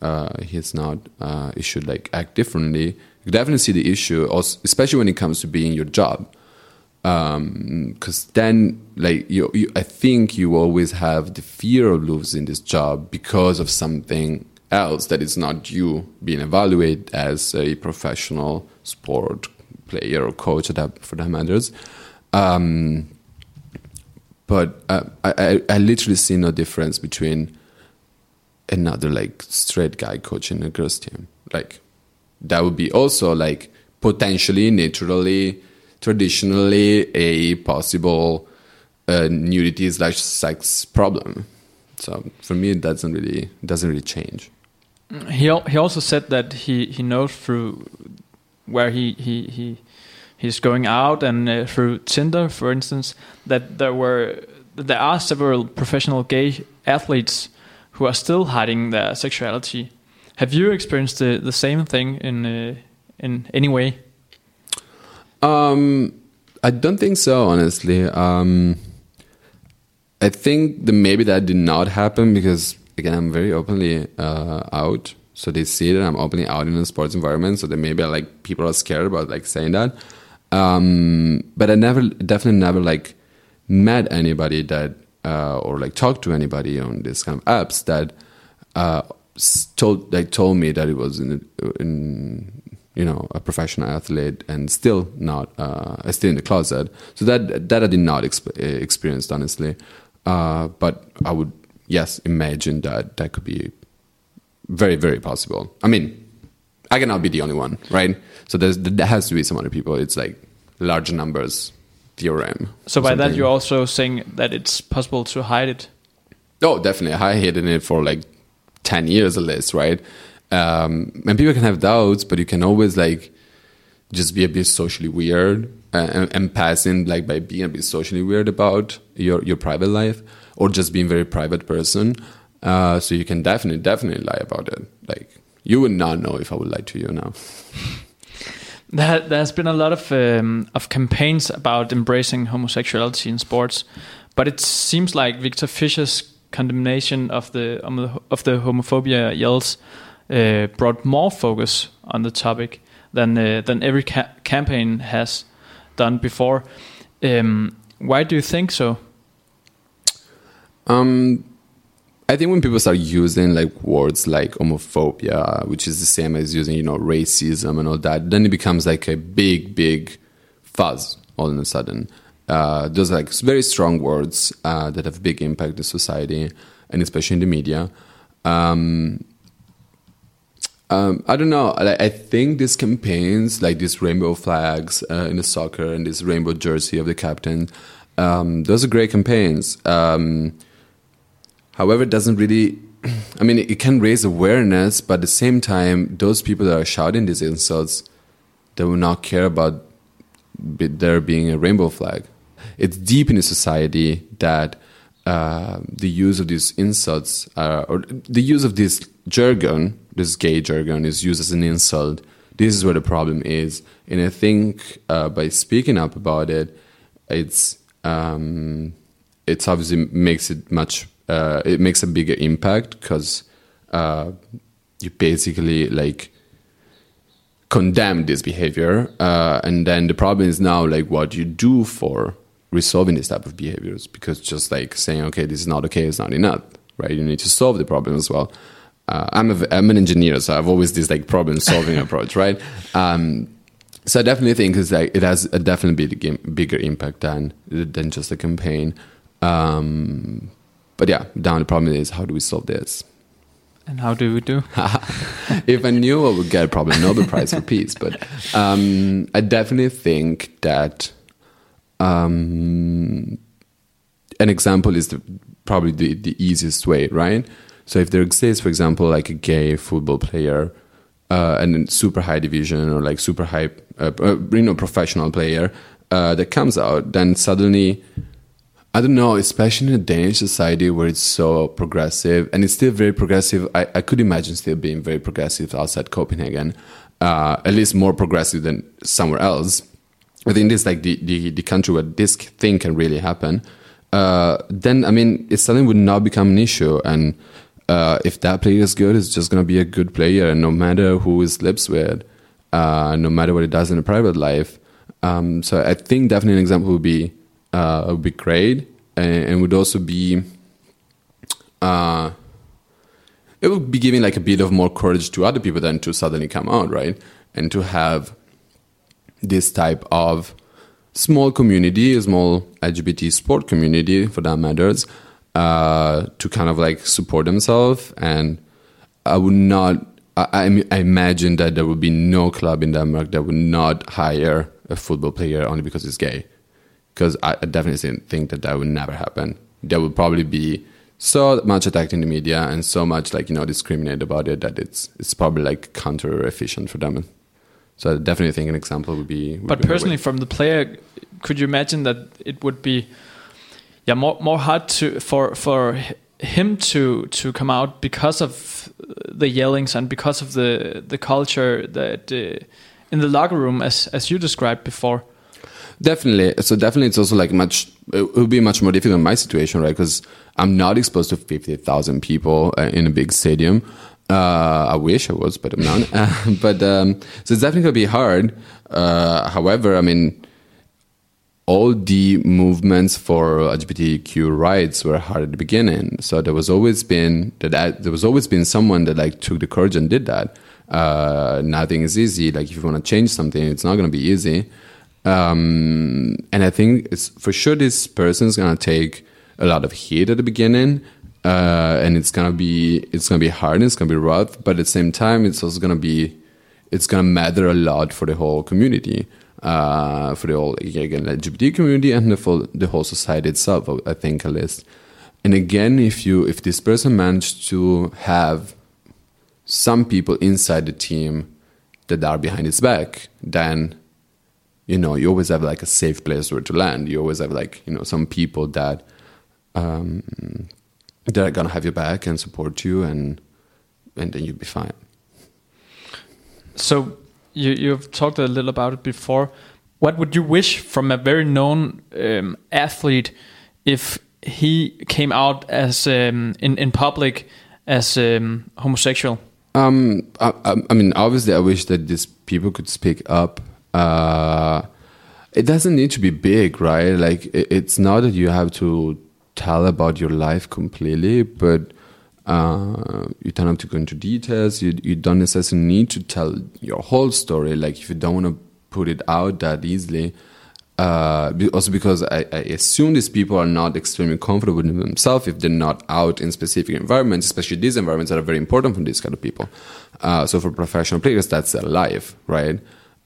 uh, he's not, uh, he should like act differently. You definitely see the issue, also, especially when it comes to being your job because um, then like you, you, i think you always have the fear of losing this job because of something else that is not you being evaluated as a professional sport player or coach that for that matters. Um, but uh, I, I literally see no difference between another like straight guy coaching a girls team. Like that would be also like potentially naturally traditionally a possible uh, nudity slash sex problem. So for me, it doesn't really doesn't really change. He he also said that he he knows through where he he he he's going out and uh, through Tinder, for instance, that there were there are several professional gay athletes who are still hiding their sexuality. Have you experienced the, the same thing in uh, in any way? Um, I don't think so, honestly. Um, I think that maybe that did not happen because again, I'm very openly uh, out, so they see that I'm openly out in a sports environment. So that maybe like people are scared about like saying that. Um, but I never, definitely never like met anybody that uh, or like talked to anybody on this kind of apps that uh, told like told me that it was in in you know a professional athlete and still not uh, still in the closet. So that that I did not exp- experience honestly, uh, but I would yes imagine that that could be very very possible. I mean, I cannot be the only one, right? So there's, there has to be some other people. It's like large numbers theorem. So by that you're also saying that it's possible to hide it. Oh, definitely. I hidden it for like ten years at least, right? Um, and people can have doubts, but you can always like just be a bit socially weird uh, and, and passing like by being a bit socially weird about your your private life or just being a very private person. Uh, so you can definitely definitely lie about it. Like you would not know if I would lie to you now. [LAUGHS] There, there's been a lot of um, of campaigns about embracing homosexuality in sports, but it seems like Viktor Fischer's condemnation of the of the homophobia yells uh, brought more focus on the topic than uh, than every ca campaign has done before. Um, why do you think so? Um, I think when people start using like words like homophobia, which is the same as using you know racism and all that, then it becomes like a big, big fuzz all of a sudden. Uh, those like very strong words uh, that have big impact in society and especially in the media. Um, um, I don't know. I, think these campaigns, like these rainbow flags uh, in the soccer and this rainbow jersey of the captain, um, those are great campaigns. Um, However, it doesn't really. [CLEARS THROAT] I mean, it can raise awareness, but at the same time, those people that are shouting these insults, they will not care about there being a rainbow flag. It's deep in the society that uh, the use of these insults, uh, or the use of this jargon, this gay jargon, is used as an insult. This is where the problem is, and I think uh, by speaking up about it, it's um, it's obviously makes it much. Uh, it makes a bigger impact because uh, you basically like condemn this behavior, and then the problem is now like what you do for resolving this type of behaviors because just like saying okay this is not okay is not enough right? You need to solve the problem as well. Uh, I'm, a, I'm an engineer so i've always this like problem solving [LAUGHS] approach right? Um, so i definitely think it's like it has a definitely big, bigger impact than than just a campaign. Um, but yeah down the problem is how do we solve this? And how do we do? [LAUGHS] if I knew I would get probably Nobel Prize for peace, but um, I definitely think that um, an example is the, probably the, the easiest way, right? So if there exists, for example, like a gay football player uh, and super high division or like super high, uh, uh, you know, professional player uh, that comes out, then suddenly, I don't know, especially in a Danish society where it's so progressive and it's still very progressive. I, I could imagine still being very progressive outside Copenhagen, uh, at least more progressive than somewhere else I think this is like the, the, the country where this thing can really happen, uh, then I mean, it suddenly would not become an issue. And uh, if that player is good, it's just going to be a good player, and no matter who he sleeps with, uh, no matter what he does in a private life. Um, so I think definitely an example would be uh, would be great, and, and would also be. Uh, it would be giving like a bit of more courage to other people than to suddenly come out, right? And to have this type of small community, a small LGBT sport community for that matters, uh, to kind of like support themselves. And I would not, I, I, imagine that there would be no club in Denmark that would not hire a football player only because he's gay. Because I definitely think that that would never happen. There would probably be so much attacked in the media and so much like you know discriminated about it that it's it's probably like counter efficient for them so I definitely think an example would be. Would but be personally, from the player, could you imagine that it would be, yeah, more more hard to for for him to to come out because of the yellings and because of the the culture that uh, in the locker room, as as you described before. Definitely. So definitely, it's also like much. It would be much more difficult in my situation, right? Because I'm not exposed to fifty thousand people uh, in a big stadium. Uh, I wish I was, but I'm not. [LAUGHS] Uh, but um, so it's definitely gonna be hard. Uh, however, I mean, all the movements for LGBTQ rights were hard at the beginning. So there was always been that there was always been someone that like took the courage and did that. Uh, nothing is easy. Like if you want to change something, it's not gonna be easy. Um, and I think it's for sure this person is gonna take a lot of heat at the beginning uh, and it's gonna be it's gonna be hard and it's gonna be rough but at the same time it's also gonna be it's gonna matter a lot for the whole community uh, for the whole again lgbt community and the the whole society itself i think at least. And again if you if this person managed to have some people inside the team that are behind his back then you know you always have like a safe place where to land. You always have like you know some people that um, they're gonna have your back and support you, and and then you'll be fine. So you you've talked a little about it before. What would you wish from a very known um, athlete if he came out as um, in in public as um, homosexual? Um, I, I, mean, obviously, I wish that these people could speak up. Uh, it doesn't need to be big, right? Like, it, it's not that you have to tell about your life completely, but uh, you don't have to go into details. You, you don't necessarily need to tell your whole story. Like if you don't want to put it out that easily, uh, also because I, I, assume these people are not extremely comfortable with themselves if they're not out in specific environments, especially these environments that are very important for these kind of people. Uh, so for professional players, that's their life, right?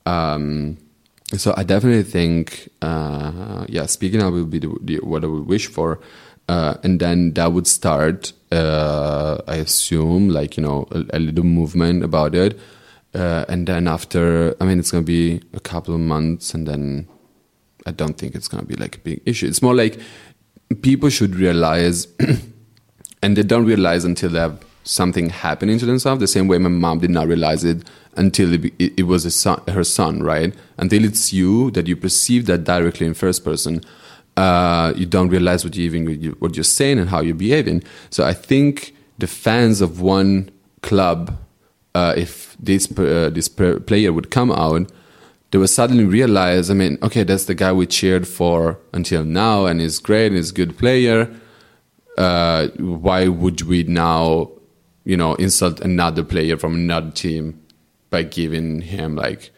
Um, so I definitely think, uh, yeah, speaking up would be the, the, what I would wish for. uh, and then that would start. Uh, I assume, like you know, a, a little movement about it, uh, and then after, I mean, it's gonna be a couple of months, and then I don't think it's gonna be like a big issue. It's more like people should realize, [CLEARS THROAT] and they don't realize until they have something happening to themselves. The same way my mom did not realize it until it, it, it was son, her son, right? Until it's you that you perceive that directly in first person. Uh, you don't realize what you even what you're saying and how you're behaving. So I think the fans of one club, uh, if this uh, this player would come out, they would suddenly realize. I mean, okay, that's the guy we cheered for until now, and he's great, and he's a good player. Uh, why would we now, you know, insult another player from another team by giving him like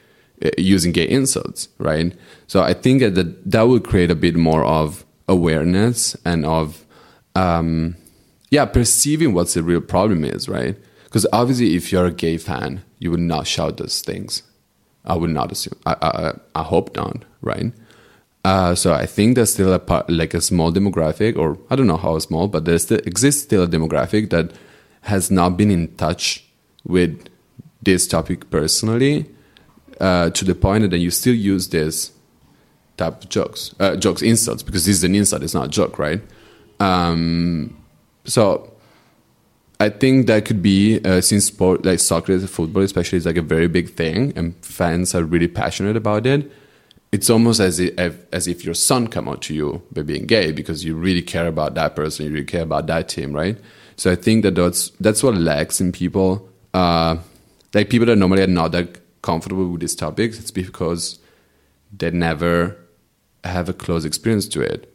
uh, using gay insults, right? So I think that that will create a bit more of awareness and of um, yeah perceiving what the real problem is, right? Because obviously, if you're a gay fan, you would not shout those things. I would not assume. I I, I hope not, right? Uh, so I think there's still a part, like a small demographic, or I don't know how small, but there still exists still a demographic that has not been in touch with this topic personally uh, to the point that you still use this type of jokes, uh, jokes, insults, because this is an insult, it's not a joke, right? Um, so I think that could be uh, since sport like soccer, football, especially, is like a very big thing, and fans are really passionate about it. It's almost as if as if your son come out to you by being gay because you really care about that person, you really care about that team, right? So I think that that's that's what lacks in people. Uh, like people that normally are not that comfortable with these topics, it's because they never have a close experience to it.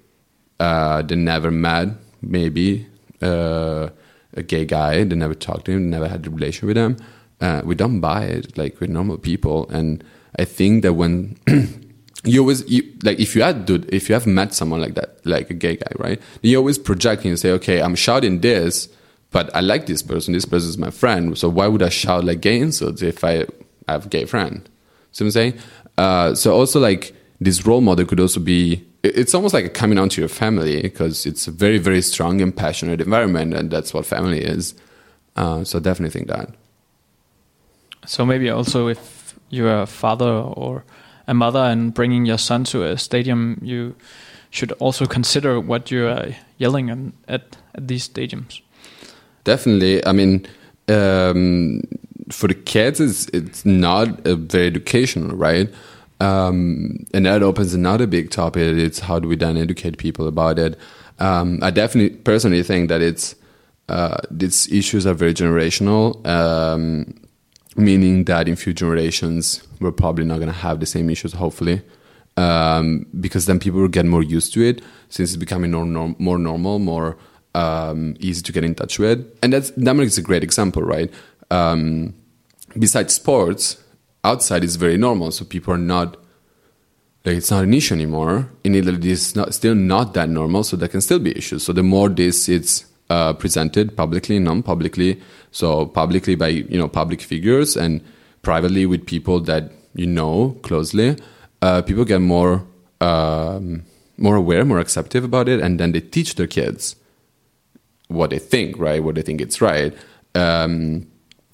Uh, they never met maybe uh, a gay guy. They never talked to him. Never had a relation with him. Uh, we don't buy it like we're normal people. And I think that when [CLEARS THROAT] you always you, like if you had dude, if you have met someone like that, like a gay guy, right? You always project and say, okay, I'm shouting this but I like this person. This person is my friend. So why would I shout like gay insults if I have a gay friend? See what I'm saying? Uh, so also like this role model could also be. It's almost like coming out to your family because it's a very very strong and passionate environment, and that's what family is. Uh, so definitely think that. So maybe also if you're a father or a mother and bringing your son to a stadium, you should also consider what you are yelling at at these stadiums definitely. I mean, um, for the kids, it's it's not very educational, right? Um, and that opens another big topic. It's how do we then educate people about it? Um, I definitely personally think that it's uh, these issues are very generational, um, meaning that in few generations we're probably not going to have the same issues. Hopefully, um, because then people will get more used to it since it's becoming more, more normal, more um, easy to get in touch with. And that's Denmark is a great example, right? Um, besides sports, outside is very normal, so people are not like it's not an issue anymore. In Italy, it's not still not that normal, so there can still be issues. So the more this it's uh, presented publicly, non-publicly, so publicly by you know public figures and privately with people that you know closely, uh, people get more um, more aware, more acceptive about it, and then they teach their kids what they think, right? What they think it's right. Um,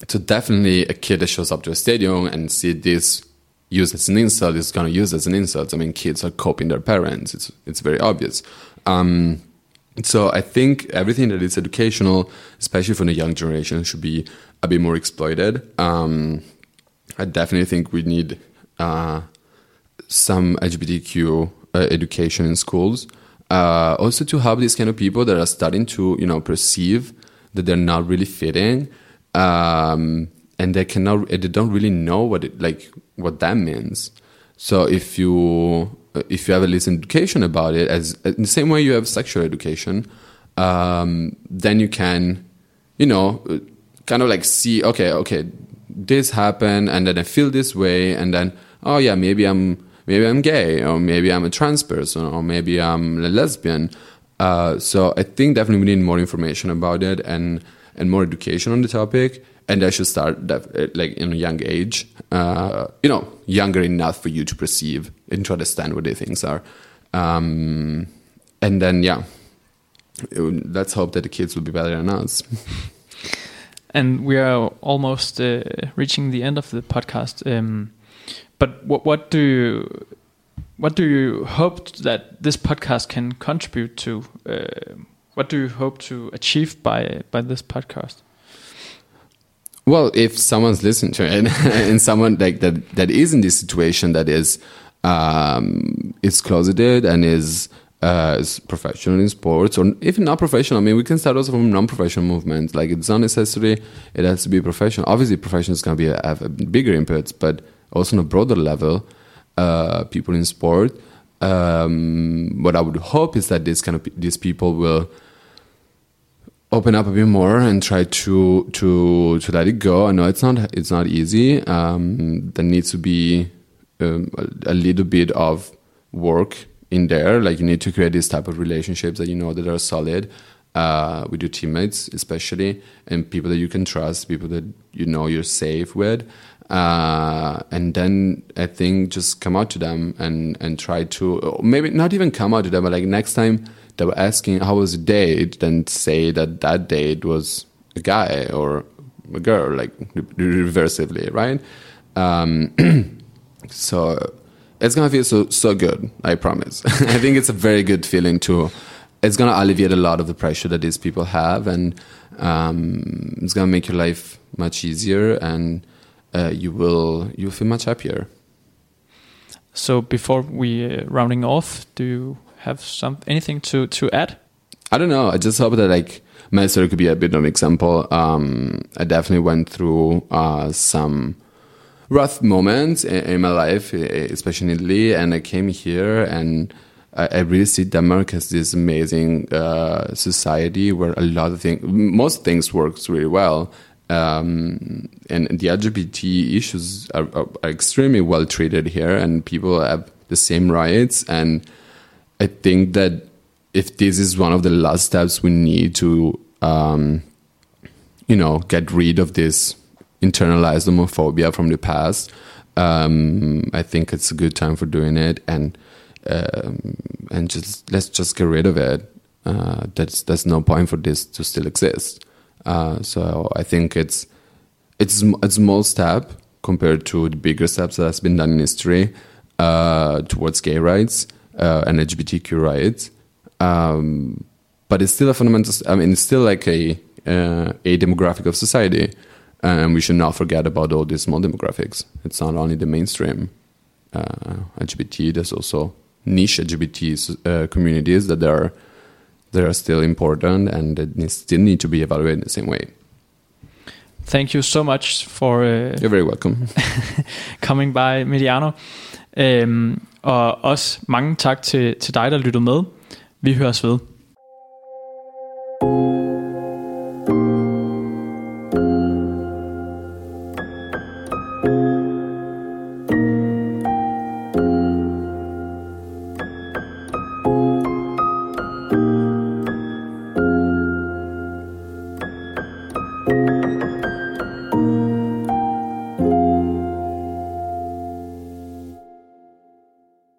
so definitely a kid that shows up to a stadium and see this used as an insult is going to use as an insult. I mean, kids are copying their parents. It's it's very obvious. Um, so I think everything that is educational, especially for the young generation, should be a bit more exploited. Um, I definitely think we need uh, some LGBTQ uh, education in schools uh, also to help these kind of people that are starting to you know perceive that they're not really fitting um, and they cannot they don't really know what it like what that means. So if you if you have a little education about it as in the same way you have sexual education um, then you can you know kind of like see okay okay this happened and then i feel this way and then oh yeah maybe i'm maybe I'm gay, or maybe I'm a trans person, or maybe I'm a lesbian. Uh, so I think definitely we need more information about it and and more education on the topic. And I should start that, like in a young age, uh, you know, younger enough for you to perceive and to understand what the things are. Um, and then yeah, let's hope that the kids will be better than us. [LAUGHS] and we are almost uh, reaching the end of the podcast. Um, but what what do you what do you hope that this podcast can contribute to? Uh, what do you hope to achieve by by this podcast? Well, if someone's listening to it [LAUGHS] and someone like that that is in this situation that is um, is closeted and is uh, is professional in sports or even not professional. I mean, we can start also from non-professional movements. Like it's not necessary; it has to be professional. Obviously, professional is going to be have a bigger input, but also on a broader level, uh, people in sport. Um, what I would hope is that this kind of these people will open up a bit more and try to to to let it go. I know it's not it's not easy. Um, there needs to be um, a, a, little bit of work in there. Like you need to create these type of relationships that you know that are solid uh, with your teammates, especially, and people that you can trust, people that you know you're safe with. Uh, and then I think just come out to them and and try to maybe not even come out to them, but like next time they were asking how was the date, then say that that date was a guy or a girl, like reversively, right? Um, [CLEARS THROAT] so it's gonna feel so so good. I promise. [LAUGHS] I think it's a very good feeling too. It's gonna alleviate a lot of the pressure that these people have, and um, it's gonna make your life much easier, and uh, you will you feel much happier. So before we uh, rounding off, do you have some anything to to add? I don't know. I just hope that like my story could be a bit of an example. Um, I definitely went through uh, some rough moments in, in, my life, especially in Italy, and I came here and. I, I really see Denmark as this amazing uh, society where a lot of things, most things works really well, um, and the LGBT issues are, are, are, extremely well treated here, and people have the same rights. And I think that if this is one of the last steps we need to, um, you know, get rid of this internalized homophobia from the past, um, I think it's a good time for doing it, and um, and just let's just get rid of it. Uh, that's there's no point for this to still exist. Uh, so I think it's it's a small step compared to the bigger steps that has been done in history uh, towards gay rights uh, and LGBTQ rights. Um, but it's still a fundamental. I mean, it's still like a uh, a demographic of society, and we should not forget about all these small demographics. It's not only the mainstream uh, LGBT. There's also niche LGBT uh, communities that are that are still important and that still need to be evaluated in the same way. Thank you so much for. Uh, [LAUGHS] You're very welcome. [LAUGHS] coming by Mediano. Um, Og også mange tak til, til dig, der lyttede med. Vi høres ved.